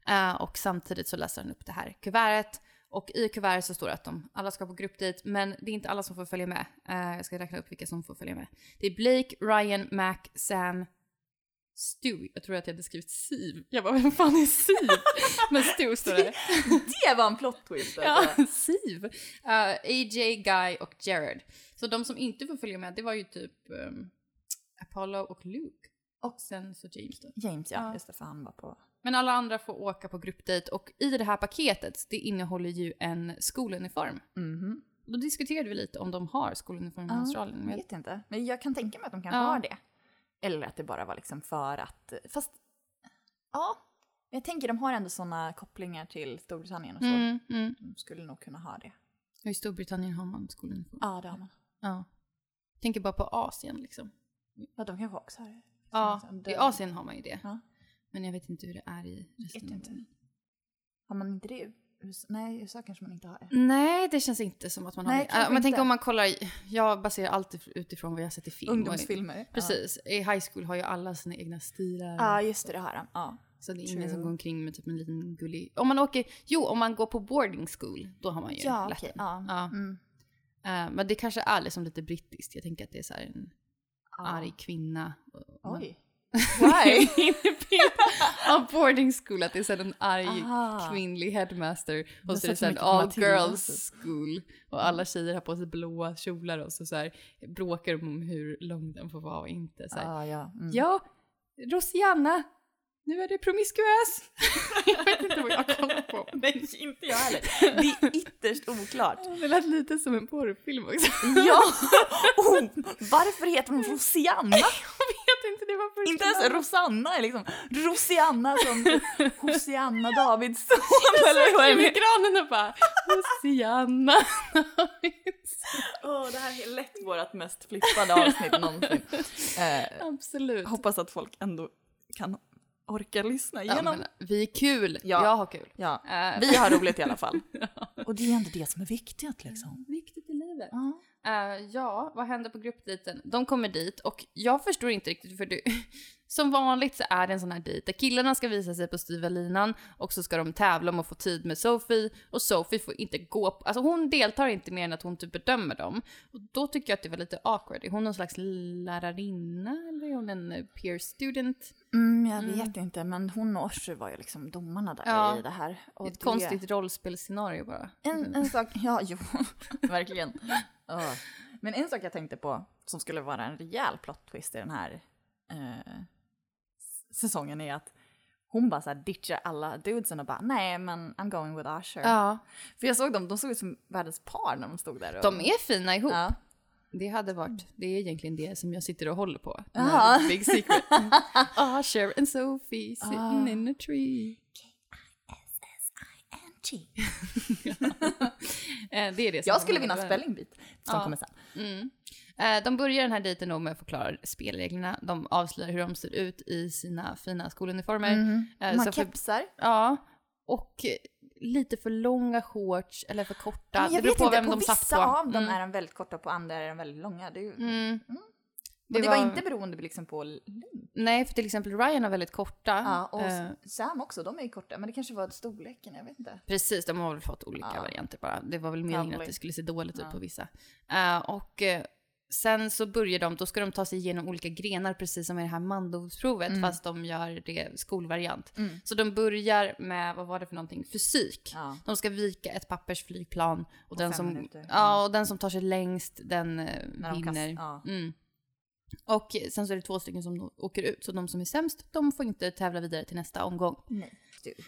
Eh, och samtidigt så läser han upp det här kuvertet. Och i kuvertet så står det att de alla ska på gruppdejt, men det är inte alla som får följa med. Eh, jag ska räkna upp vilka som får följa med. Det är Blake, Ryan, Mac, Sam, Stu. Jag tror att jag hade skrivit Siv. Jag bara, vem fan är Siv? men Stu står det. Det var en plot twist. Ja, alltså. Siv. Uh, AJ, Guy och Jared. Så de som inte får följa med, det var ju typ um, Apollo och Luke. Och sen så James då. James ja, Ja. just det för han var på... Men alla andra får åka på gruppdejt och i det här paketet, det innehåller ju en skoluniform. Mhm. Då diskuterade vi lite om de har skoluniform i Ja, Australien. Jag vet inte. Men jag kan tänka mig att de kanske Ja. har det. Eller att det bara var liksom för att... Fast... Ja. Jag tänker de har ändå såna kopplingar till Storbritannien och så. mm, mm. De skulle nog kunna ha det. Och I Storbritannien har man skoluniform. Ja, det har man. Ja. Tänker bara på Asien liksom. Ja, de kanske också har det. Ja, Som- i Asien har man ju det. Ja. Men jag vet inte hur det är i resten av världen. Har man inte det? Nej, i USA kanske man inte har det. Nej, det känns inte som att man har Nej, det. kanske Äh, Man tänker om man kollar, jag baserar alltid utifrån vad jag har sett i film. och Ungdomsfilmer. Precis. I high school har ju alla sina egna stilar. Ja, just det, det har de. Ja. Så det är ingen True. som går omkring med typ en liten gullig... Om man åker... Jo, om man går på boarding school, då har man ju Ja, den. Ja. Ja. Mm. Eh, men det kanske är liksom lite brittiskt. Jag tänker att det är så här en Ja. Arg kvinna. Oj. Why? Ja, boarding school, att det är så en arg Aha. kvinnlig headmaster. Och så är det så all girls school. Och alla tjejer har på sig blåa kjolar och så, så här, bråkar de om hur lång den får vara och inte. Så Ah, ja. Mm. Ja, Rosianna, nu är det promiskuös. jag vet inte vad jag har på. Nej, inte jag heller. Det är ytterst oklart. Det lät lite som en porrfilm också. Ja! Oh, varför heter hon Rosianna? Jag vet inte, det var första Inte ens. Rosanna är liksom Rosianna som Hosianna Davidsson eller vad är det? granen och bara Rosianna. Åh, det här är lätt vårt mest flippade avsnitt någonsin. Eh, Absolut. hoppas att folk ändå kan orka lyssna Ja, igenom. men, vi är kul. Ja. Jag har kul. Ja, Eh, vi har roligt i alla fall. Och det är ändå det som är viktigt liksom. Viktigt i livet. Ja. Eh, ja, vad händer på gruppdejten? De kommer dit och jag förstår inte riktigt för du, som vanligt så är det en sån här dejt där killarna ska visa sig på styva linan och så ska de tävla om att få tid med Sophie och Sophie får inte gå, på, alltså hon deltar inte mer än att hon typ bedömer dem. Och då tycker jag att det var lite awkward. Är hon någon slags lärarinna eller är hon en eh, peer student? Mm, jag vet inte, men hon och Orsu var ju liksom domarna där Ja. i det här. Och Ett det- konstigt rollspelsscenario bara. En, en sak, ja jo, verkligen. Ja. Men en sak jag tänkte på som skulle vara en rejäl plot twist i den här eh, säsongen är att hon bara så här ditchar alla dudesen och bara nej men I'm going with Usher. Ja, För jag såg dem, de såg ut som världens par när de stod där. Och, de är fina ihop. Ja. Det hade varit, det är egentligen det som jag sitter och håller på. Jaha. Big secret. Usher and Sophie sitting Ah. in a tree. S-S-I-N-G. Eh, det är det som Jag skulle vinna spelling beat som Ja. kommer sen. Mm. Eh, De börjar den här dejten då med att förklara spelreglerna. De avslöjar hur de ser ut i sina fina skoluniformer. Mm. De har kepsar. Ja, och lite för långa shorts eller för korta. Men jag det beror på inte, vem på de vissa satt på. av dem Mm. är de väldigt korta, på andra är de väldigt långa. Det, är ju, Mm. och det var... inte beroende liksom på längd. Nej, för till exempel Ryan har väldigt korta. Ja, och eh, Sam också, de är ju korta, men det kanske var storleken, jag vet inte. Precis, de har väl fått olika Ja. varianter bara. Det var väl meningen att det skulle se dåligt ut Ja. på vissa. Eh, och eh, sen så börjar de, då ska de ta sig igenom olika grenar precis som i det här mandovsprovet Mm. fast de gör det skolvariant. Mm. Så de börjar med, vad var det för någonting, fysik. Ja. De ska vika ett pappersflygplan och, den, fem som, minuter. ja, och den som tar sig längst den eh, vinner. Mm. Och sen så är det två stycken som åker ut, så de som är sämst, de får inte tävla vidare till nästa omgång. Nej.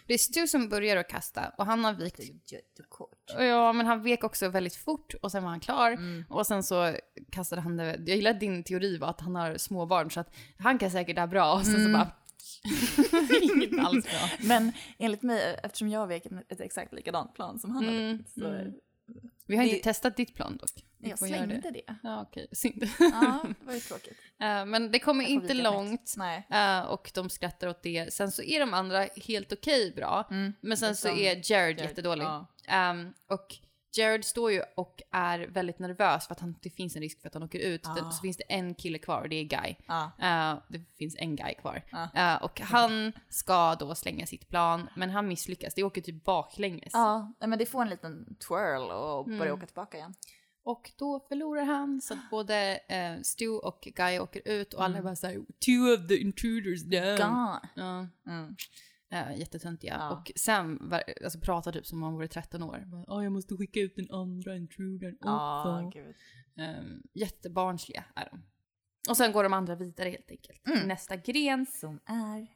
Det är Stu som börjar att kasta och han har vikt jättekort. Ja, men han vek också väldigt fort och sen var han klar. Mm. Och sen så kastade han det. Jag gillar din teori var att han har små barn så att han kan säkert det här bra och sen så Mm. bara... Inget alls bra. Men enligt mig, eftersom jag vek ett- exakt likadant plan som han Mm, hade vikt, så mm. Vi har Det- inte testat ditt plan dock. Vi jag slängde det. Ja, okej. Synd. Ja, det var ju tråkigt. Eh, men det kommer inte långt. Eh, och de skrattar åt det. Sen så är de andra helt okej bra. Mm. Men sen så Utom är Jared, Jared, jättedålig. ja. Ehm, och Jared står ju och är väldigt nervös för att han, det finns en risk för att han åker ut. Ah. Det, så finns det en kille kvar och det är Guy. Ja. Eh, det finns en Guy kvar. Ah. Eh, och han ska då slänga sitt plan, men han misslyckas. Det åker typ baklänges. Ja, men det får en liten twirl och börjar Mm. åka tillbaka igen. Och då förlorar han så att både eh, Stu och Guy åker ut och alla Mm. bara såhär “Two of the intruders down”. Gone. Ja. Mm. Uh, jättetöntiga. Ja. Och var, alltså, pratar typ som om han vore 13 år. "Ja, jag måste skicka ut den andra intrudern Ja, också. gud. Um, jättebarnsliga är de. Och sen går de andra vidare helt enkelt. Mm. Nästa gren. Som är...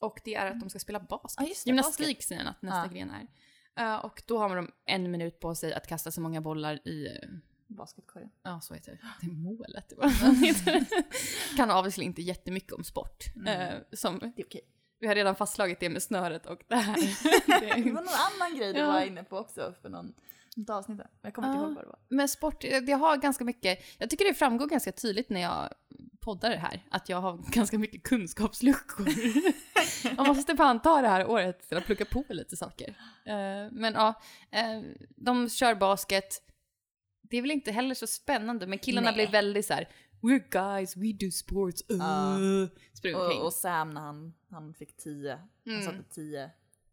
Och det är att de ska spela basket. Ja, just det, Gymnastik säger han att nästa Ja. gren är. Uh, och då har de en minut på sig att kasta så många bollar i, uh, Basketkorgen. ja så heter det, det är målet. Det var. kan obviously inte jättemycket om sport. Mm. Uh, som, Det är okej. Vi har redan fastslagit det med snöret och det här. Det var någon annan grej du var inne på också för någon, Inte avsnittet. Jag kommer inte ihåg vad det var. Men sport, eh, det har ganska mycket, jag tycker det framgår ganska tydligt när jag poddar det här, att jag har ganska mycket kunskapsluckor. jag måste fan ta det här året för att plugga på lite saker. Eh, men ja, eh, de kör basket. Det är väl inte heller så spännande, men killarna Nej. blir väldigt så här. We're guys, we do sports. Uh, omkring. Och, och Sam när han, han fick tio, han Mm. satte tio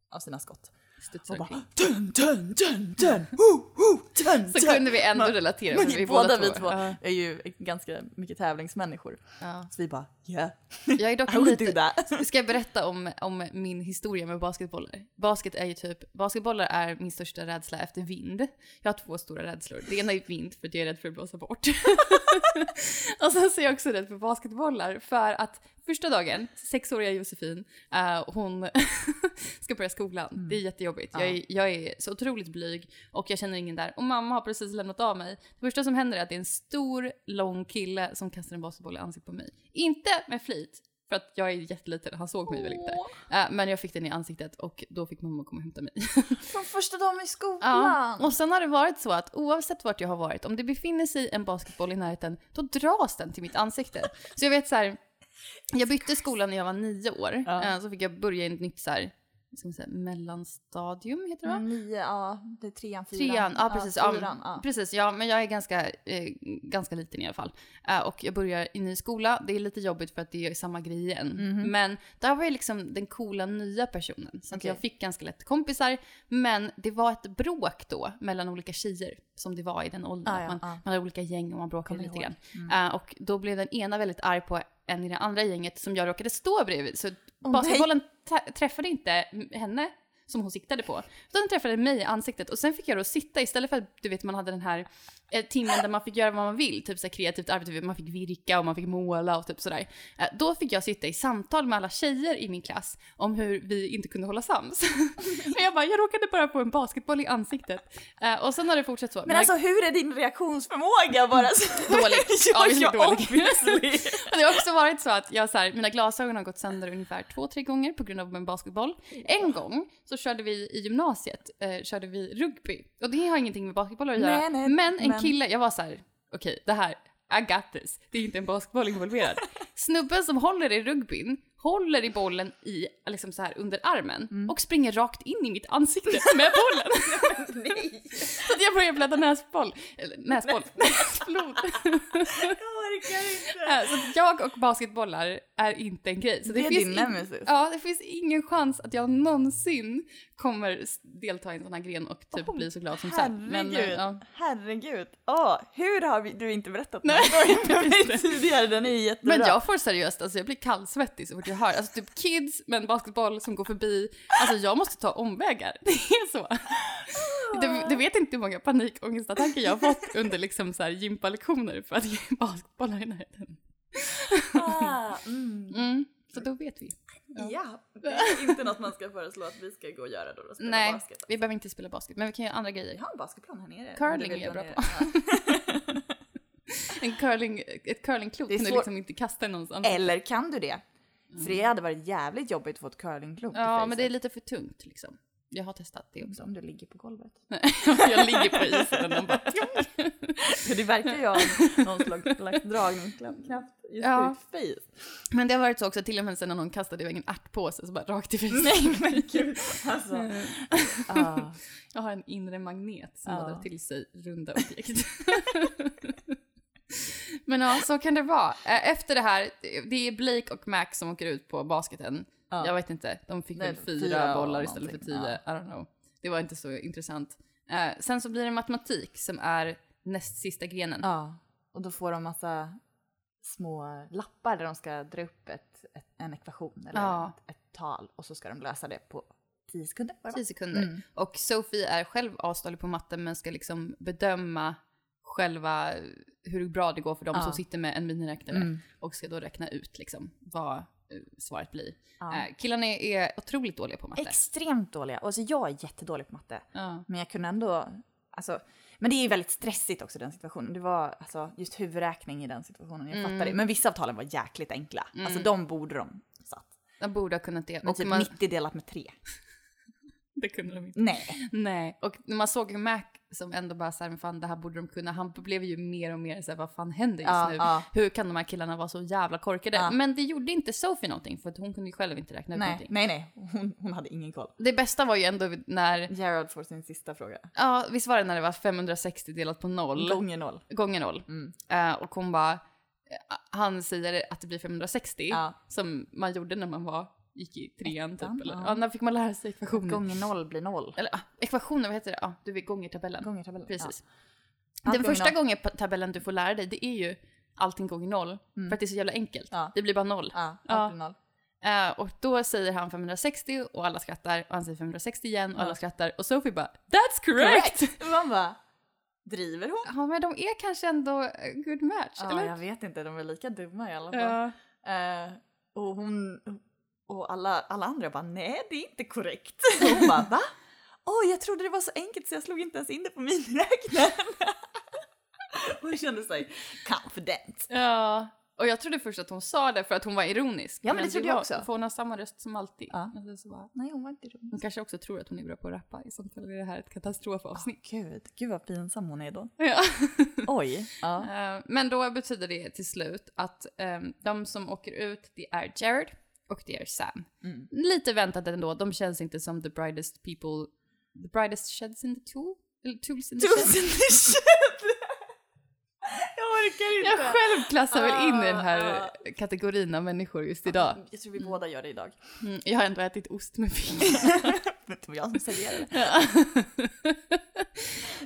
av sina skott. Omkring. dun, dun, dun, dun, woo, woo, dun, Så kunde vi ändå relatera. Men vi båda vi två är ju ganska mycket tävlingsmänniskor. ja. Så vi bara yeah, Jag är dock lite. Ska jag berätta om, om min historia med basketbollar? Basket är ju typ, basketbollar är min största rädsla efter vind. Jag har två stora rädslor. Det ena är vind för att jag är rädd för att blåsa bort. och sen så är jag också rädd för basketbollar för att första dagen, sexåriga Josefin, eh, hon ska börja skolan. Det är jättejobbigt. Jag, är, jag är så otroligt blyg och jag känner ingen där. Och mamma har precis lämnat av mig. Det första som händer är att det är en stor, lång kille som kastar en basketboll i ansiktet på mig. Inte med flit, för att jag är jätteliten, han såg mig väl inte. Eh, men jag fick den i ansiktet och då fick mamma komma och hämta mig. Från första dagen i skolan. Ja. Och sen har det varit så att oavsett vart jag har varit, om det befinner sig en basketboll i närheten, då dras den till mitt ansikte. Så jag vet så här, jag bytte skola när jag var nio år. Ja. Eh, Så fick jag börja i ett nytt så här, ska man säga, mellanstadium heter det va? Mm, nio, ja, det är trean, fyran. Trean, ja precis. Ja, fyran, ja. precis, ja men jag är ganska, eh, ganska liten i alla fall. Eh, och jag börjar i ny skola, det är lite jobbigt för att det är samma grej igen. Mhm. Men där var jag liksom den coola nya personen. Så att Okej. jag fick ganska lätt kompisar. Men det var ett bråk då mellan olika tjejer, som det var i den åldern. Ah, ja, man, ah. man hade olika gäng och man bråkade lite grann. Mm. Eh, och då blev den ena väldigt arg på en i det andra gänget som jag råkade stå bredvid. Så Åh, basketbollen träffade inte henne som hon siktade på. Utan den träffade mig i ansiktet och sen fick jag då sitta istället för att du vet man hade den här timmen där man fick göra vad man vill, typ så kreativt arbete, man fick virka och man fick måla och typ sådär. Eh, då fick jag sitta i samtal med alla tjejer i min klass om hur vi inte kunde hålla sams. Men jag bara, jag råkade bara få en basketboll i ansiktet. Eh, och sen har det fortsatt så. Men alltså hur är din reaktionsförmåga bara? Så... Dålig. Ja, ja, väldigt dålig. obviously. Och det har också varit så att jag så här, mina glasögon har gått sönder ungefär två, tre gånger på grund av en basketboll. En gång så körde vi i gymnasiet, eh, körde vi rugby. Och det har ingenting med basketbollar att göra. Nej, nej, men en men- kille, jag var så här, okej det här, I got this. Det är inte en basketboll involverad. Snubben som håller i rugbyn håller i bollen i, liksom så här under armen Mm. och springer rakt in i mitt ansikte med bollen. Nej, så att jag börjar blöda näsboll. Eller näsboll. Näsblod. Jag orkar inte. Eh, Så jag och basketbollar är inte en grej. Så Det är finns din in- nemesis. Ja, det finns ingen chans att jag någonsin kommer delta i en sån här gren och typ Oh, bli så glad som Sam. Herregud, Men, eh, ja. herregud. Åh, hur har vi, du inte berättat Nej, jag mig tidigare? Den är ju jättebra. men jag får seriöst, alltså jag blir kallsvettig så fort jag hör, alltså typ kids med en basketboll som går förbi, alltså jag måste ta omvägar. Det är så. Du, du vet inte hur många panikångestattacker jag har fått under liksom så här gympalektioner för att ge basketbollar i närheten. Ah, mm. Mm, så då vet vi. Ja, det är inte något man ska föreslå att vi ska gå och göra då. då spela Nej, basket. vi behöver inte spela basket, men vi kan göra andra Vi grejer. har en basketplan här nere. Curling är jag bra på. En curling, ett curlingklot kan du liksom inte kasta någonstans. Eller kan du det? För det hade varit jävligt jobbigt att få ett curlingklot Ja, men det är lite för tungt liksom. Jag har testat det också. Om du ligger på golvet. jag ligger på isen och bara... Det verkar ju ha någon slags, slags dragningskraft just Ja. i ditt face. Men det har varit så också, till och med sen när någon kastade iväg en ärtpåse så bara rakt i fejset. Nej men gud. Alltså. Ah. Jag har en inre magnet som Ja. drar till sig runda objekt. Men ja, så kan det vara. Eh, Efter det här, det är Blake och Max som åker ut på basketen. Ja. Jag vet inte, de fick Nej, väl fyra, bollar istället för tio. I don't know. Det var inte så intressant. Eh, sen så blir det matematik som är näst sista grenen. Ja, och då får de massa små lappar där de ska dra upp ett, ett, en ekvation eller Ja. ett, ett tal och så ska de lösa det på 10 sekunder. 10 va? sekunder. Mm. Och Sophie är själv asdålig på matte men ska liksom bedöma själva hur bra det går för dem Ja. som sitter med en miniräknare Mm. och ska då räkna ut liksom vad svaret blir. Ja. Eh, killarna är, är otroligt dåliga på matte. Extremt dåliga. Och alltså jag är jättedålig på matte. ja. Men jag kunde ändå, alltså, men det är ju väldigt stressigt också den situationen. Det var alltså just huvudräkning i den situationen, jag Mm. fattar det. Men vissa av talen var jäkligt enkla. Alltså de borde de satt. De borde ha kunnat det. Men Och typ man, 90 delat med 3. det kunde de inte. Nej. Nej, och när man såg hur Mac som ändå bara såhär, men fan det här borde de kunna. Han blev ju mer och mer såhär, vad fan händer just Ja, nu? ja. Hur kan de här killarna vara så jävla korkade? Ja. Men det gjorde inte Sophie någonting för att hon kunde ju själv inte räkna ut Nej, någonting. nej, nej. Hon, hon hade ingen koll. Det bästa var ju ändå när, Gerard får sin sista fråga. ja visst var det när det var 560 delat på noll? Gånger noll. gånger noll. Mm. Eh, och hon bara, eh, han säger att det blir 560, Ja. som man gjorde när man var, gick i trean typ. Eller, ja. ja. när fick man lära sig ekvationer? Gånger noll blir noll. Eller ah, ekvationer, vad heter det? Ja, du vet gångertabellen. Gångertabellen. Precis. Ja. Den gånger första noll. gångertabellen du får lära dig, det är ju allting gånger noll. För att det är så jävla enkelt. Ja. Det blir bara noll. Ja, allt Ja. blir noll. Eh, och då säger han 560 och alla skrattar och han säger 560 igen och Ja. alla skrattar och Sophie bara “That's correct!” Man bara, driver hon? Ja men de är kanske ändå a good match, Ja, eller? jag vet inte, de är lika dumma i alla fall. Ja. Eh, och hon och alla, alla andra bara nej det är inte korrekt. Och hon bara va? Oj jag trodde det var så enkelt så jag slog inte ens in det på miniräknaren. hon kände sig confident. Ja, och jag trodde först att hon sa det för att hon var ironisk. Ja, men det trodde jag var, också. För hon har samma röst som alltid. Ja. Alltså, så bara, Nej hon var inte rolig. hon kanske också tror att hon är bra på att rappa. I sånt fall är det här ett katastrofavsnitt. Gud, gud vad pinsam hon är då. Ja. Oj. Ja. Eh, men då betyder det till slut att ehm, de som åker ut, det är Jared och det är Sam. Mm. Lite väntat ändå, de känns inte som the brightest people, the brightest sheds in the tool? Eller tools in the shed? Tusen i kött! Jag orkar inte. Jag själv klassar väl in i den Ah, här kategorin av människor just idag. Jag tror vi båda gör det idag. Mm, jag har ändå ätit ost med fingrar. Men det var jag som serverade.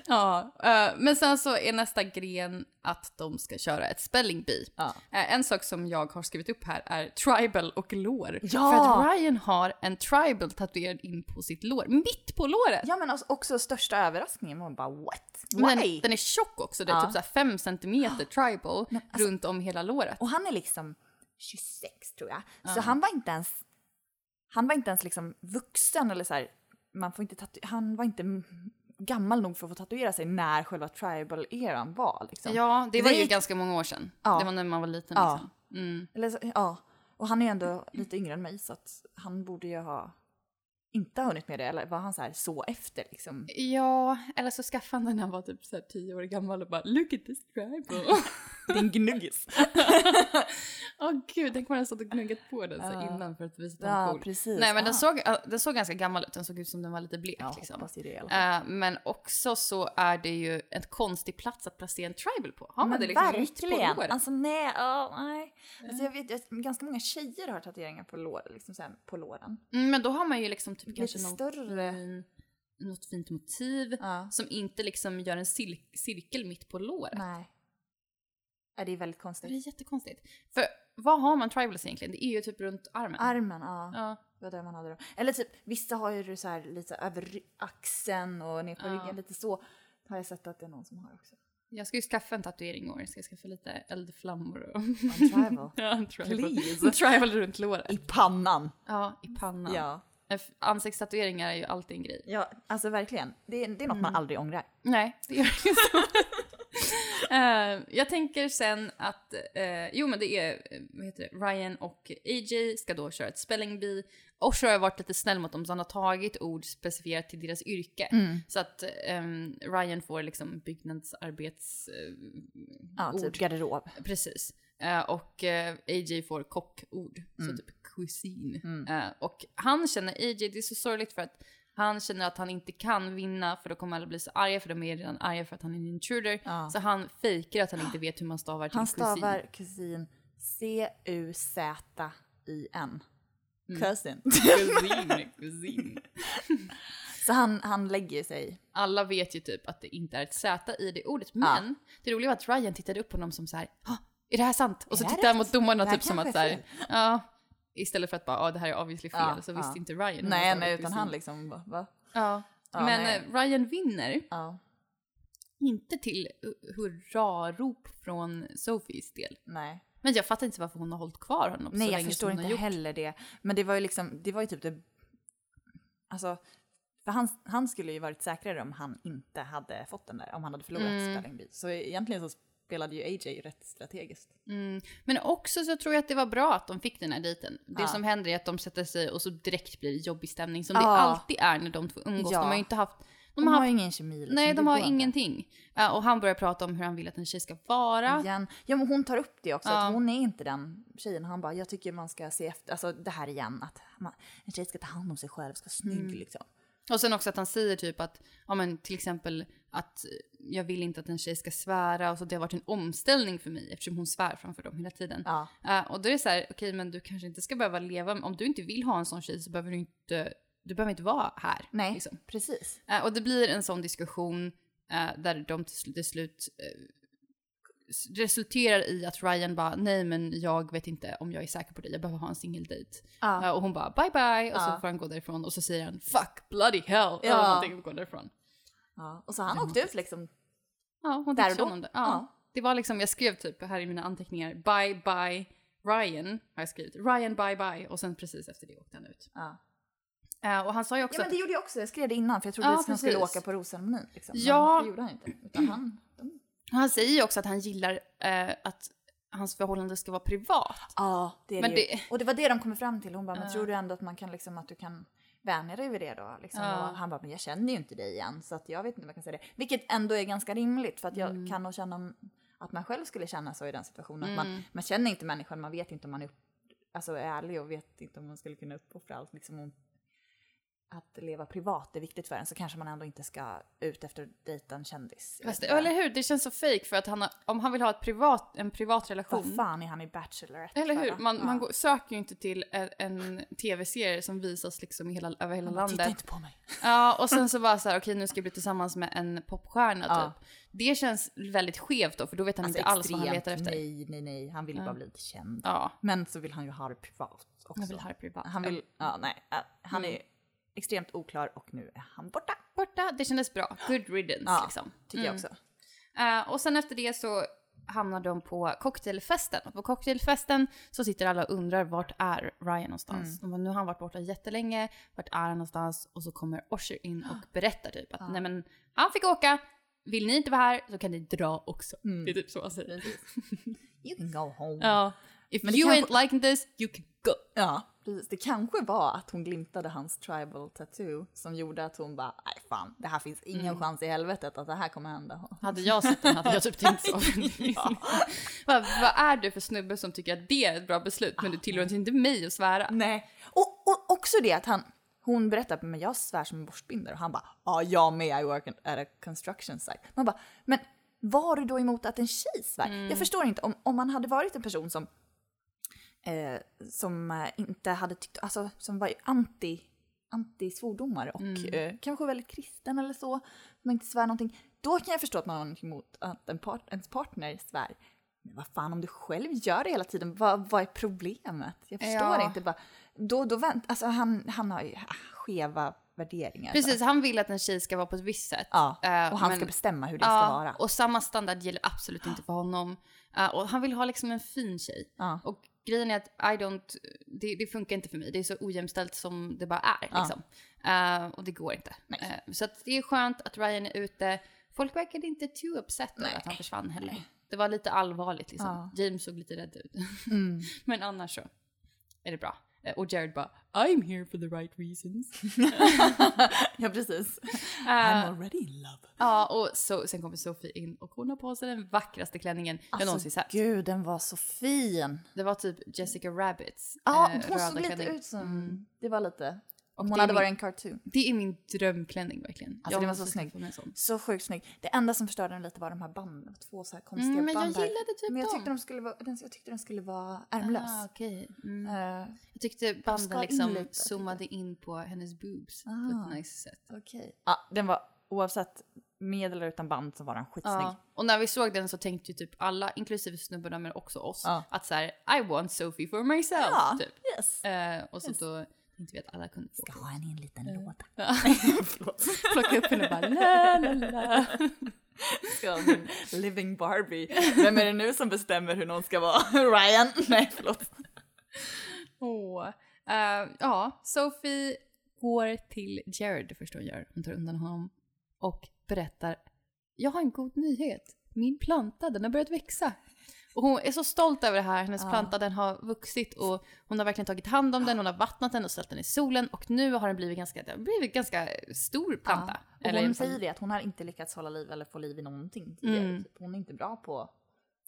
Ja, eh, men sen så är nästa gren att de ska köra ett spelling bee. Ja. Eh, en sak som jag har skrivit upp här är tribal och lår. Ja! För att Ryan har en tribal tatuerad in på sitt lår, mitt på låret. Ja men alltså också största överraskningen, man bara what? Men Why? den, den är tjock också, det är Ja. typ så här 5 centimeter tribal alltså- runt om hela låret. Och han är liksom 26 tror jag. Så han var inte ens, han var inte ens liksom vuxen eller så här, man får inte tatu- han var inte gammal nog för att få tatuera sig när själva tribal-eran var liksom. Ja, det var ju ju- ganska många år sedan. Ja. Det var när man var liten Ja. liksom. Mm. Eller ja. Och han är ändå lite yngre än mig så att han borde ju ha inte hunnit med det eller var han så här så efter liksom? Ja, eller så skaffade han den när han var typ så här 10 år gammal och bara “Look at this tribal”. Din gnuggis. Åh gud, tänk om han stått och gnuggat på den så innan för att visa att den var cool. precis. Nej men Ah. den såg, ja, den såg ganska gammal ut, den såg ut som den var lite blek Ja, liksom. hoppas det är det i alla fall. Eh, men också så är det ju en konstig plats att placera en tribal på. Har man Men det liksom verkligen! på låret? Alltså nej, ja, nej. Alltså, jag vet, jag, ganska många tjejer har tatueringar på, lår, liksom så här, på låren. Mm, men då har man ju liksom typ kanske någon större. fin, något fint motiv Ja. som inte liksom gör en cir- cirkel mitt på låret. Nej. Ja, det är väldigt Det konstigt. är jättekonstigt. För vad har man tribals egentligen? Det är ju typ runt armen. Armen, ja. Ja. Det var där man hade dem. Eller typ, vissa har ju det så här lite över axeln och ner på Ja. ryggen, lite så. Har jag sett att det är någon som har också. Jag ska ju skaffa en tatuering i år. Jag ska skaffa lite eldflammor och... En tribal. ja, en tribal. Please. En tribal runt låret. I pannan. Ja, i pannan. Ja. Ansiktstatueringar är ju alltid en grej. Ja, alltså verkligen. Det är, det är något Mm. man aldrig ångrar. Nej, det gör det så. Jag tänker sen att, eh, jo men det är, vad heter det, Ryan och AJ ska då köra ett spelling bee. Osho har varit lite snäll mot dem så han har tagit ord specificerat till deras yrke. Så att ehm, Ryan får liksom byggnadsarbets... eh, Ja, ord. typ garderob. Precis. Eh, och AJ får kockord, Mm. så typ kusin. Eh, och han känner AJ, det är så sorgligt för att han känner att han inte kan vinna för då kommer alla bli så arga för de är redan arga för att han är en intruder. Ja. Så han fejkar att han inte vet hur man stavar till Han stavar kusin C-U-Z-I-N. Mm. Cousin. Kusin, kusin. Så han, han lägger sig. Alla vet ju typ att det inte är ett Z i det ordet. Men det roliga var att Ryan tittade upp på honom som så här, "Ah, är det här sant? Och så tittade han mot domarna typ som att så är här, fel." ja. Istället för att bara, ja det här är obviously fel, Ja, så visste ja. inte Ryan. Nej, nej, utan han liksom bara, va? Ja. Ja, Men nej. eh, Ryan vinner, inte till hu- hurrarop från Sophies del. nej. Men jag fattar inte varför hon har hållit kvar honom så Nej, jag länge förstår som hon inte heller det. Men det var ju liksom, det var ju typ det... Alltså, för han, han skulle ju varit säkrare om han inte hade fått den där, om han hade förlorat Mm. Spelling Bee. Så egentligen så spelade ju AJ rätt strategiskt. Mm. Men också så tror jag att det var bra att de fick den här dejten. Det Ja. som händer är att de sätter sig och så direkt blir det jobbig stämning som det Ja. alltid är när de två umgås. Ja. De har ju inte haft De, har har haft- ju ingen kemi. Liksom. Nej, Det de har ingenting. Ja, och han börjar prata om hur han vill att en tjej ska vara. Igen. Ja, men hon tar upp det också, att hon är inte den tjejen. Han bara, jag tycker man ska se efter, alltså det här igen, att man, en tjej ska ta hand om sig själv, ska vara snygg Mm. liksom. Och sen också att han säger typ att, ja men till exempel att jag vill inte att en tjej ska svära och så det har varit en omställning för mig eftersom hon svär framför dem hela tiden. Ja. Eh, och då är det så här, okej men du kanske inte ska behöva leva, om du inte vill ha en sån tjej så behöver du inte, du behöver inte vara här. Nej, Liksom. precis. Eh, och det blir en sån diskussion eh, där de till, sl- till slut resulterar i att Ryan bara, nej men jag vet inte om jag är säker på dig, jag behöver ha en singeldejt. Ja. Och hon bara bye bye och så får han gå därifrån och så säger han fuck bloody hell eller Ja. någonting och går därifrån. Ja. Och så han åkte ut liksom. Ja, hon Där och då? Ja. Ja. Det var liksom, jag skrev typ här i mina anteckningar, bye bye Ryan, har jag skrivit. Ryan bye bye och sen precis efter det åkte han ut. Ja. Eh, och han sa ju också ja men det gjorde jag också, jag skrev det innan för jag trodde Ja, att han skulle åka på rosceremonin. Liksom. Men Ja. det gjorde han inte. Utan han, de... han säger ju också att han gillar eh, att hans förhållande ska vara privat. Ja, det är Men det, ju. Och det var det de kom fram till. Hon bara, men tror du ändå att man kan liksom att du kan vänja dig vid det då? Liksom. Ja. Och han bara, men jag känner ju inte dig igen så att jag vet inte vad jag kan säga det. Vilket ändå är ganska rimligt för att jag Mm. kan nog känna att man själv skulle känna så i den situationen. Att man, Mm. man känner inte människan, man vet inte om man är upp, alltså, är ärlig och vet inte om man skulle kunna uppoffra allt. Liksom, om, att leva privat är viktigt för en så kanske man ändå inte ska ut efter att dejta en kändis. Fast, eller hur? Det känns så fake för att han har, om han vill ha ett privat, en privat relation. Vad fan är han i Bachelorette Eller hur? Man, Ja. man går, söker ju inte till en, en tv-serie som visas liksom hela, över hela bara, Titta landet. inte på mig. Ja, och sen så bara så här, okej nu ska jag bli tillsammans med en popstjärna Ja. typ. Det känns väldigt skevt då, för då vet han Alltså inte alls vad han letar efter. Nej, nej, nej. Han vill Ja. bara bli lite känd. Ja, Men så vill han ju ha det privat också. jag vill ha det privat. Han vill, ja nej, äh, han är extremt oklar och nu är han borta. Borta, det kändes bra. Good riddance Ja, liksom. Tycker jag Mm. också. Eh, och sen efter det så hamnar de på cocktailfesten. Och på cocktailfesten så sitter alla och undrar vart är Ryan någonstans. Mm. Bara, nu har han varit borta jättelänge, vart är han någonstans? Och så kommer Osher in och berättar typ att Ja. nej men han fick åka, vill ni inte vara här så kan ni dra också. Mm. Det är typ så han säger. You can go home. Ja. If you kanske- ain't liking this, you can go. Ja, precis. Det kanske var att hon glimtade hans tribal tattoo som gjorde att hon bara, nej fan, det här finns ingen Mm. chans i helvetet att det här kommer hända. Hade jag sett den hade jag typ tänkt så. Vad, vad är du för snubbe som tycker att det är ett bra beslut men du tillåter inte mig att svära? Nej. Och, och också det att han, hon berättar, men jag svär som en borstbindare och han bara, ja jag med, I work at a construction site. Man bara, men vad har du då emot att en tjej svär? Mm. Jag förstår inte, om, om man hade varit en person som, eh, som eh, inte hade tyckt, alltså som var anti, anti svordomar och Mm. eh, kanske väldigt kristen eller så, som inte svär någonting, då kan jag förstå att man har någonting emot att en part, ens partner svär. Men vad fan, om du själv gör det hela tiden, vad, vad är problemet? Jag förstår Ja. inte. Bara, då, då vänt, alltså han, han har ju ah, skeva värderingar. Precis, han vill att en tjej ska vara på ett visst sätt. Ja, Eh, och han men- ska bestämma hur det Ja, ska vara. och samma standard gäller absolut inte för honom. Eh, och han vill ha liksom en fin tjej. Ja. Och grejen är att I don't, det, det funkar inte för mig. Det är så ojämställt som det bara är. Ja. Liksom. Eh, och det går inte. Nej. Eh, så det är skönt att Ryan är ute. Folk verkade inte too upset över Nej. att han försvann heller. Det var lite allvarligt liksom. Ja. James såg lite rädd ut. Mm. Men annars så är det bra. Eh, och Jared bara, I'm here for the right reasons. ja, precis. Eh, I'm already in love. Ja, och så, sen kommer Sophie in och hon har på sig den vackraste klänningen jag någonsin Alltså, sett. gud, den var så fin. Det var typ Jessica Rabbits Ja, eh, hon såg lite klänning. ut som... Mm. Det var lite... Om hon hade min- varit en cartoon. Det är min drömklänning verkligen. Alltså, den var så snygg. Så sjukt snygg. Det enda som förstörde den lite var de här banden. Två så här konstiga Mm, men jag band här. gillade typ Men jag tyckte dem. de skulle vara, den, jag tyckte den skulle vara ärmlös. Ah, okej. mm. Eh, Jag tyckte banden ska in liksom lite, zoomade in på hennes boobs på Ah. ett nice sätt. Okej. Ja, den var oavsett med eller utan band så var den skitsnygg. Ja. Och när vi såg den så tänkte ju typ alla, inklusive snubbarna men också oss, Ja. att så här, I want Sophie for myself. Ja. Typ. Yes. Eh, och så Yes. då vi att alla kunde få Ska ha en i en liten låda. Ja. Plocka upp henne och bara la la la. Ska living Barbie. Vem är det nu som bestämmer hur någon ska vara? Ryan? Nej, förlåt. Åh. Eh, ja, Sophie går till Jared det första hon gör. Hon tar undan honom och berättar Jag har en god nyhet. Min planta, den har börjat växa. Och hon är så stolt över det här, hennes Ja. planta den har vuxit och hon har verkligen tagit hand om den, hon har vattnat den och ställt den i solen och nu har den blivit ganska, den blivit ganska stor planta. Ja. Och hon Eller- säger det att hon har inte lyckats hålla liv eller få liv i någonting tidigare. Mm. Typ. Hon är inte bra på,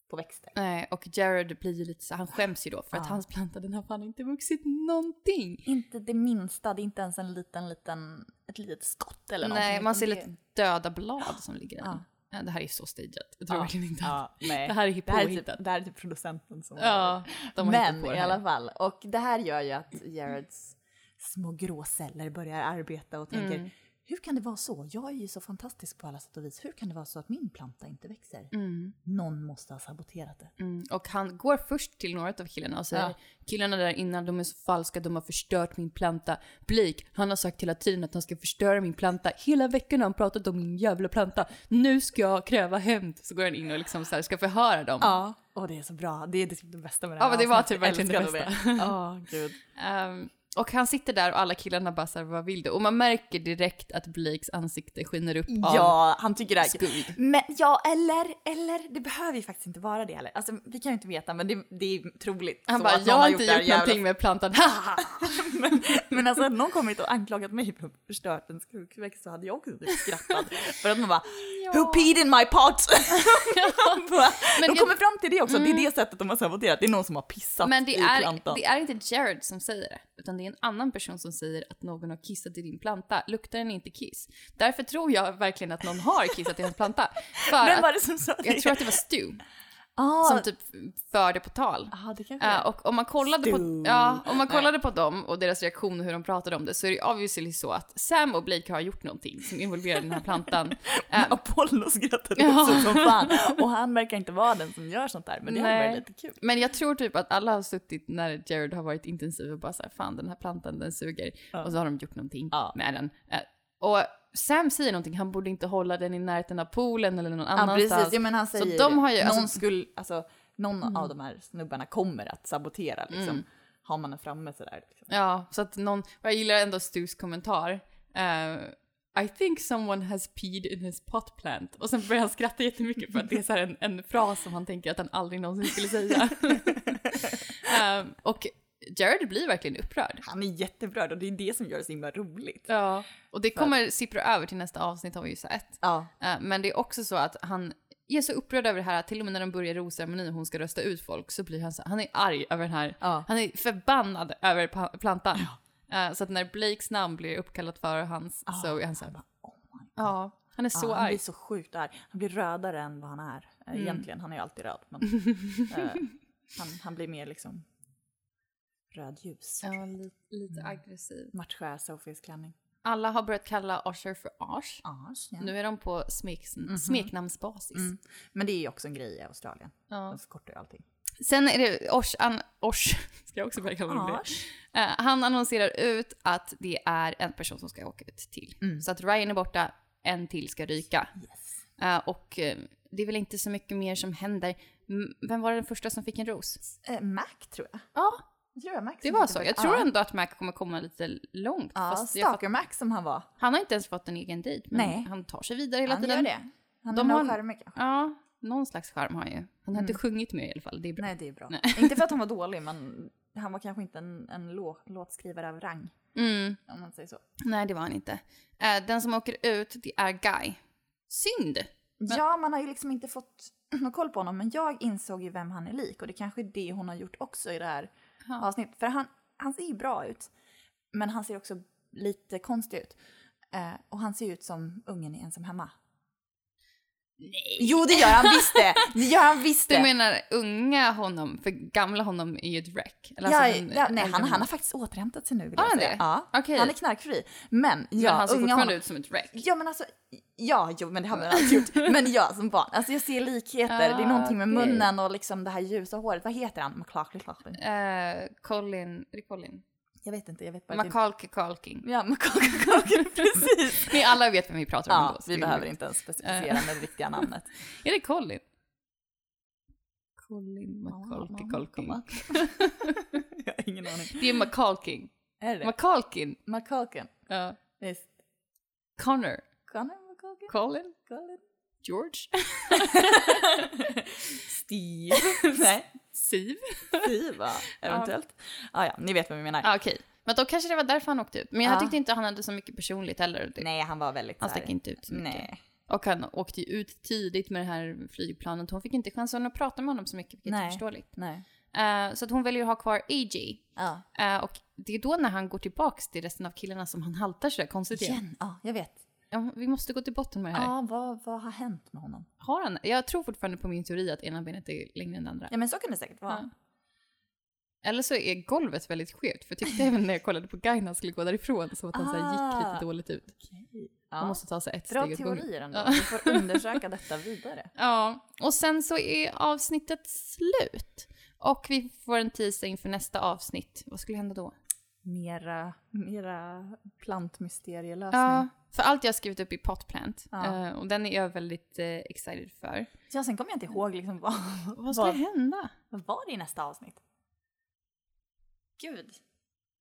på växter. Nej, och Jared blir ju lite så, han skäms ju då för att Ja. hans planta den har fan inte vuxit någonting. Inte det minsta, det är inte ens en liten, liten, ett litet skott eller någonting. Nej, man ser lite döda blad som ligger där. Det här är så stageat. Jag tror Ja. verkligen inte Ja, nej. det här är Det påhittat. typ, det här är typ producenten som Ja, de har Men på det i alla fall, och det här gör ju att Jareds små gråceller börjar arbeta och tänker Mm. Hur kan det vara så? Jag är ju så fantastisk på alla sätt och vis. Hur kan det vara så att min planta inte växer? Mm. Någon måste ha saboterat det. Mm. Och han går först till några av killarna och säger Ja. killarna där innan de är så falska, de har förstört min planta. Blake, han har sagt hela tiden att han ska förstöra min planta. Hela veckan har han pratat om min jävla planta. Nu ska jag kräva hämnd. Så går han in och liksom så här ska förhöra dem. Ja, och det är så bra. Det är typ det bästa med det Ja, här men det var typ verkligen det bästa. Ja, gud. Ehm, och han sitter där och alla killarna bara såhär, vad vill du? Och man märker direkt att Blakes ansikte skiner upp av Ja, han tycker det här. skuld. Men ja, eller, eller det behöver ju faktiskt inte vara det heller. Alltså, vi kan ju inte veta, men det, det är troligt. Han bara, jag har inte gjort jävla någonting med plantan. men, men alltså hade någon kommit och anklagat mig för att förstört en skogväxt så hade jag också typ skrattat. för att man bara “Who peed in my pot?” Bara, Men De jag- kommer fram till det också, det är det sättet de har saboterat. Det är någon som har pissat Men det i är, plantan. det är inte Jared som säger det, utan det är en annan person som säger att någon har kissat i din planta. Luktar den inte kiss? Därför tror jag verkligen att någon har kissat i hans planta. För Vem var det som sa det? jag tror att det var Stu ah, som typ förde på tal. ah, det kanske är. och om man kollade på, ja, om man kollade på dem och deras reaktion och hur de pratade om det så är det obviously så att Sam och Blake har gjort någonting som involverar den här plantan. Eh, Apollo skrattade Ja. också som fan. Och han verkar inte vara den som gör sånt där, men det hade varit lite kul. Men jag tror typ att alla har suttit när Jared har varit intensiv och bara såhär, fan den här plantan den suger. Ja. Och så har de gjort någonting Ja. med den. Eh, Och Sam säger någonting, han borde inte hålla den i närheten av poolen eller någon Ja, annanstans. precis. Ja, men han Så säger de det. har ju- någon alltså- skulle, alltså, någon av de här snubbarna kommer att sabotera liksom. Mm. Har man den framme sådär. Liksom. Ja, så att någon, jag gillar ändå Stus kommentar. Eh, I think someone has peed in his pot plant. Och sen börjar han skratta jättemycket för att det är så en, en fras som han tänker att han aldrig någonsin skulle säga. Eh, och Jared blir verkligen upprörd. Han är jätteupprörd och det är det som gör det så himla roligt. Ja. Och det kommer sippra över till nästa avsnitt har vi ju sett. Ja. Eh, Men det är också så att han är så upprörd över det här att till och med när de börjar rosceremoni och hon ska rösta ut folk så blir han så han är arg över den här, Ja. han är förbannad över plantan. Eh, Så att när Blakes namn blir uppkallat för hans så är han så här, oh ja, han är så ja, han arg. blir så sjukt arg. Han blir rödare än vad han är. eh, Mm. Egentligen, han är ju alltid röd. Men, eh, han, han blir mer liksom rödljus. Ja, lite, lite Mm. aggressiv. Matchar Sofies klänning. Alla har börjat kalla Usher för Ash. Ars, ja. Nu är de på smek, smeknamnsbasis. Mm. Men det är ju också en grej i Australien. Ja. De förkortar ju allting. Sen är det Osh, an, Osh ska jag också börja kalla honom det. Eh, han annonserar ut att det är en person som ska åka ut till. Mm. Så att Ryan är borta, en till ska ryka. Yes. Eh, och eh, det är väl inte så mycket mer som händer. M- Vem var den första som fick en ros? Mac tror jag. Ja, Jag tror det var så. Jag tror ändå att Mac kommer komma lite långt. Ja, fast jag fatt- Stalker Mac som han var. han har inte ens fått en egen dejt, men Nej. han tar sig vidare hela han tiden. gör det. Han De har- nog charmig kanske. Ja, någon slags charm har han ju. Han har inte Mm. sjungit med i alla fall, det är bra. Nej, det är bra. Nej. inte för att han var dålig, men han var kanske inte en, en lå, låtskrivare av rang, Mm. om man säger så. Nej, det var han inte. Eh, den som åker ut, det är Guy. Synd! Ja, man har ju liksom inte fått någon koll på honom, men jag insåg ju vem han är lik och det kanske är det hon har gjort också i det här Ja. avsnitt. För han, han ser ju bra ut, men han ser också lite konstig ut. Eh, och han ser ut som ungen i Ensam Hemma. Nej! Jo, det gör han visst det! Det gör han visst Du menar unga honom, för gamla honom är ju ett wreck? Eller Ja, alltså ja, nej, han, han har faktiskt återhämtat sig nu vill Har jag säga. det? Ja, Okej. han är knarkfri. Men, ja, Men han ser fortfarande honom- ut som ett wreck. Ja men alltså, ja jo men det har man alltid gjort. Men jag som barn, alltså jag ser likheter. det är Ah, någonting med okej. munnen och liksom det här ljusa håret. Vad heter han? Clarkley? Eh, Colin, är det Colin? Jag vet inte, jag vet bara Macaulay Culkin. Ja, McClarkley Clarkley, precis. Ni alla vet vem vi pratar om Ja, då. vi behöver inte ens specificera med det riktiga namnet. Är det Colin? Colin Macaulay Culkin. jag har ingen aning. Det är Macaulkin. Är det? Macaulkin. McCulkin. Ja. Visst. Connor. Connor McCulkin? Colin. Colin? George? Steve. Nej, Siv? Steve va? Eventuellt. Ja, ja, ni vet vad vi menar. Ja, okej. Men då kanske det var därför han åkte ut. Men jag Ja. tyckte inte han hade så mycket personligt heller. Det- Nej, han var väldigt Han stack inte ut så mycket. Nej. Och han åkte ju ut tidigt med det här flygplanet. Hon fick inte chansen att prata med honom så mycket, vilket är Nej. förståeligt. Nej. Eh, så att hon väljer att ha kvar AJ. Ja. Eh, och det är då när han går tillbaks till resten av killarna som han haltar sådär konstigt igen. Igen. Ja, jag vet. Ja, vi måste gå till botten med det här. Ja, vad, vad har hänt med honom? Har han? Jag tror fortfarande på min teori att ena benet är längre än det andra. Ja, men så kan det säkert vara. Eller så är golvet väldigt skevt. För jag tyckte även när jag kollade på Guy när han skulle gå därifrån som att han så här gick Ah. lite dåligt ut. Man Ja. måste ta sig ett Bra steg åt gången. teorier ändå. Ja. Vi får undersöka detta vidare. Ja, och sen så är avsnittet slut. Och vi får en teaser inför nästa avsnitt. Vad skulle hända då? Mera, mera plantmysterielösning. Ja, för allt jag har skrivit upp i Potplant. Ja. eh, och den är jag väldigt eh, excited för. Ja, sen kommer jag inte ihåg liksom vad, Vad ska vad, hända? vad var det i nästa avsnitt? Gud,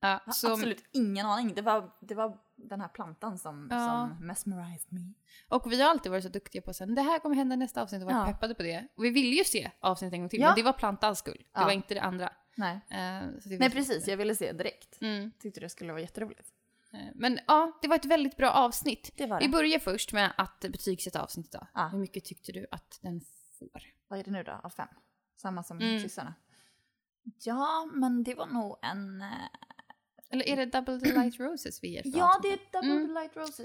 Ja, jag har absolut ingen aning. Det var, det var den här plantan som, Ja. som mesmerized me. och vi har alltid varit så duktiga på att säga det här kommer hända i nästa avsnitt och varit Ja. peppade på det. Och vi ville ju se avsnittet en gång till, Ja. men det var plantans skull. Det var inte det andra. Nej. Eh, det Nej, precis. Jag ville se direkt. Mm. Tyckte det skulle vara jätteroligt. Eh, Men ja, det var ett väldigt bra avsnitt. Det var Vi det. börjar först med att betygsätta avsnittet då. Ja. Hur mycket tyckte du att den får? Vad är det nu då? Av fem? Samma som Mm. systrarna? Ja, men det var nog en... eh, Eller är det Double the Light Roses vi ger för Ja, det är? Double Mm. Roses.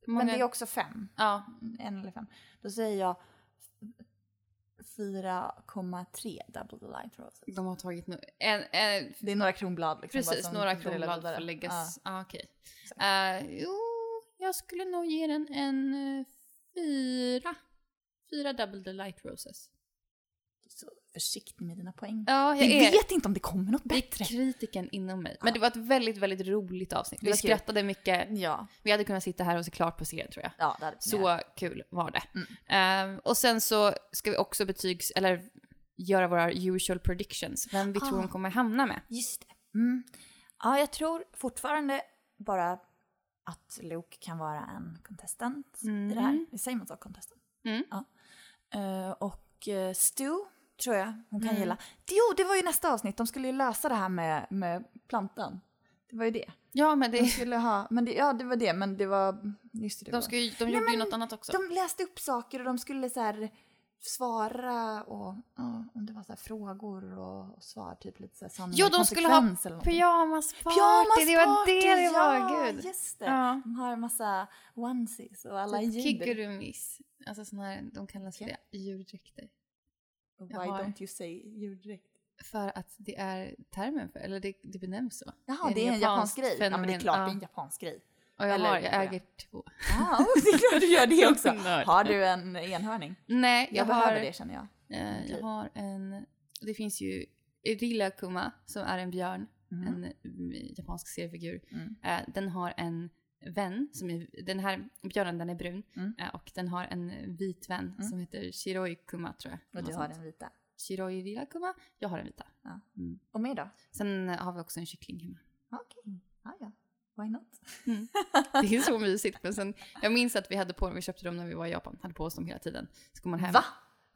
Hur Men många- det är också fem. Ja, En eller fem. Då säger jag 4,3 Double the Light Roses. de har tagit no en, en, Det är några kronblad liksom. Precis, några kronblad får läggas. Ja, okej. Exakt. Eh, jo, jag skulle nog ge den en eh, fyra. Fyra Double the Light Roses. Ja. Försiktig med dina poäng. Ja, jag Vi är, vet inte om det kommer något det är bättre. kritiken inom mig. Men det var ett väldigt, väldigt roligt avsnitt. Vi skrattade mycket. Ja, Vi hade kunnat sitta här och se klart på serien tror jag. ja det hade Så med. kul var det. Mm. Eh, och sen så ska vi också betygs, eller göra våra usual predictions. Vem vi tror Ah. hon kommer hamna med. Just det. Mm. Ja, jag tror fortfarande bara att Luke kan vara en contestant i det här. Mm. Säger man så? Contestant? Mm. Ja. Eh, och uh, Stu tror jag hon kan Mm. gilla. Jo, det var ju nästa avsnitt. De skulle ju lösa det här med, med plantan. Det var ju det. Ja, men De det, skulle ha, men det, ja det var det, men det var, just det. det de, ju, de gjorde ju men något annat också. De läste upp saker och de skulle så här svara och ja, om det var så här frågor och, och svar, typ lite så här sanning Jo, de skulle ha. Pyjamasparty, Pyjamasparty! det var det det var, ja, gud. just det. Ja. De har en massa onesies och alla Typ djur. Kiggurumis. Alltså såna här, de kallas för det, djurdräkter. Why har- don't you say djurdräkt? För att det är termen för, eller det, det benämns så. Jaha, det är en japansk grej. Ja, men det är fenomen, klart ja. det är en japansk grej. Och jag, Eller- har, jag äger två. Ja, oh, det är klart du gör det också. Har du en enhörning? Nej, Jag, jag, behöver har, det känner jag. eh, jag har en, det finns ju Rilakkuma som är en björn, Mm. en japansk seriefigur. Mm. Eh, den har en vän, som är, den här björnen den är brun, Mm. eh, och den har en vit vän Mm. som heter Shiroi-kuma tror jag. Och du har sånt. den vita. Shiroi Rilakkuma, jag har den vita. Ja. Mm. Och mig då? Sen har vi också en kyckling hemma. Okej. Ja, ja. Why not? Det är så mysigt. Men sen, jag minns att vi hade på dem, vi köpte dem när vi var i Japan, hade på oss dem hela tiden. Så kom man hem. Va?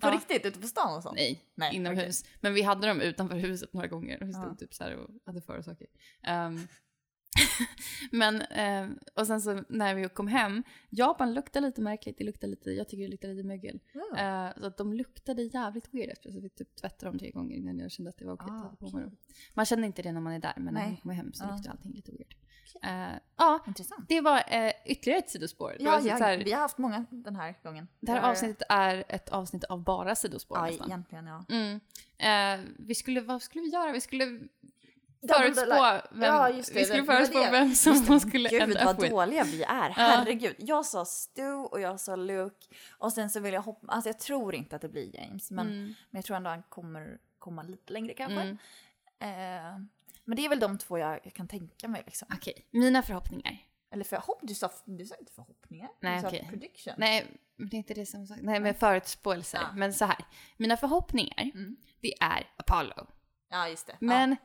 På Ja. riktigt? Ute på stan och sånt? Nej, Nej, inomhus. Men vi hade dem utanför huset några gånger. Vi stod Ja. typ så och hade för och saker. Ehm, men, ehm, och sen så när vi kom hem, Japan luktar lite märkligt, det luktar lite, jag tycker det luktar lite mögel. Ja. Eh, så att de luktade jävligt weird efter, så vi typ tvättade dem tre gånger innan jag kände att det var okej Ah, dem. Man känner inte det när man är där, men när Nej. man kommer hem så Ja. luktar allting lite weird. Eh, ja, Intressant. det var eh, ytterligare ett sidospår. Ja, så, ja, så här, vi har haft många den här gången. det här Jag avsnittet är ett avsnitt av bara sidospår Ja, nästan. egentligen ja. Mm. Eh, vi skulle, vad skulle vi göra? Vi skulle förutspå vem, Ja, just det, vi skulle förutspå det. vem som Just det, man men skulle Gud end vad up with. dåliga vi är, herregud. Jag sa Stu och jag sa Luke och sen så vill jag hoppa, alltså jag tror inte att det blir James men, Mm. men jag tror ändå han kommer komma lite längre kanske. Mm. Eh, men det är väl de två jag, jag kan tänka mig liksom. Okej, mina förhoppningar. Eller förhopp, du sa, du sa inte förhoppningar? Nej, du sa okej. prediction. Nej, men det är inte det som sagt. Nej, med förutspåelser. Ja. Men så här. Mina förhoppningar, Mm. det är Apollo. Ja, just det. Men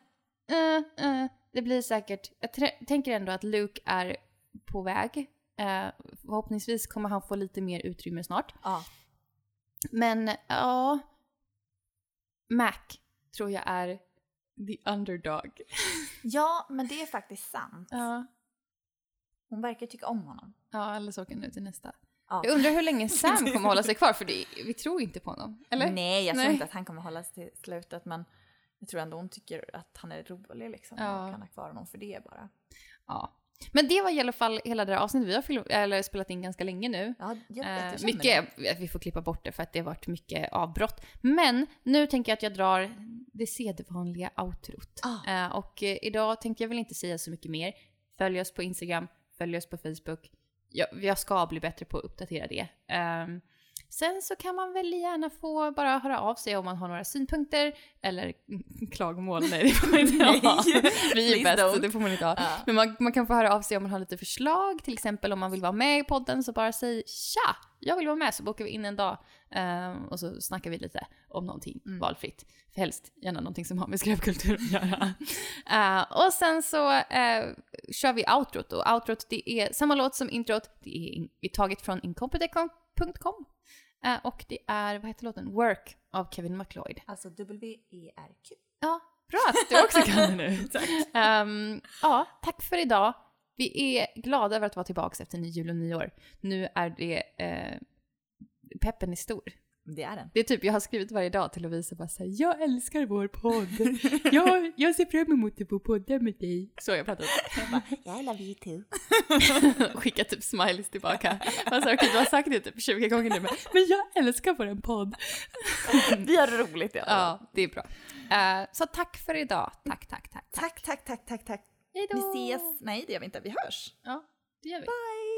eh, eh, det blir säkert, jag tänker ändå att Luke är på väg. Eh, förhoppningsvis kommer han få lite mer utrymme snart. ja. Men ja, Mac tror jag är the underdog. Ja, men det är faktiskt sant. Ja, Hon verkar tycka om honom. ja eller så åker han nu till nästa. Ja. Jag undrar hur länge Sam kommer hålla sig kvar för det, vi tror inte på honom. Eller? Nej, jag tror Nej. inte att han kommer hålla sig till slutet men jag tror ändå hon tycker att han är rolig liksom Ja. och kan ha kvar honom för det bara. Ja. Men det var i alla fall hela det här avsnittet. Vi har film- eller spelat in ganska länge nu. Ja, jag Eh, jag mycket, det. vi får klippa bort det för att det har varit mycket avbrott. Men nu tänker jag att jag drar det sedvanliga outrot. Ah. Eh, och eh, idag tänkte jag väl inte säga så mycket mer. Följ oss på Instagram, följ oss på Facebook. Jag, jag ska bli bättre på att uppdatera det. Ehm, sen så kan man väl gärna få bara höra av sig om man har några synpunkter eller klagomål. Nej, det får man inte ha. Vi är bäst, så det får man inte ha. Ja. Men man, man kan få höra av sig om man har lite förslag, till exempel om man vill vara med i podden så bara säg tja, jag vill vara med så bokar vi in en dag Ehm, och så snackar vi lite om någonting Mm. valfritt. För helst gärna någonting som har med skräpkultur att göra. Eh, och sen så eh, kör vi outrot och outrot det är samma låt som introt, det är, in, är taget från incompetech.com Eh, och det är, vad heter låten? Work av Kevin McLeod. Alltså W-E-R-Q. Ja, bra att du också kan det nu. Ehm, ja, tack för idag. Vi är glada över att vara tillbaka efter ny jul och nyår. Nu är det... Eh, peppen är stor. Det är den. Det är typ, jag har skrivit varje dag till Lovisa bara säga jag älskar vår podd. Jag, jag ser fram emot att få podda med dig. Så jag pratat. I love you too. Skicka typ smileys tillbaka. Alltså, okej, du har sagt det typ 20 gånger nu, men, men jag älskar vår podd. Vi har roligt i alla fall. Ja, det är bra. Eh, så tack för idag. Tack, tack, tack. Tack, tack, tack, tack, tack. Hej då! Vi ses. Nej, det gör vi inte. Vi hörs. Ja, det gör vi. Bye!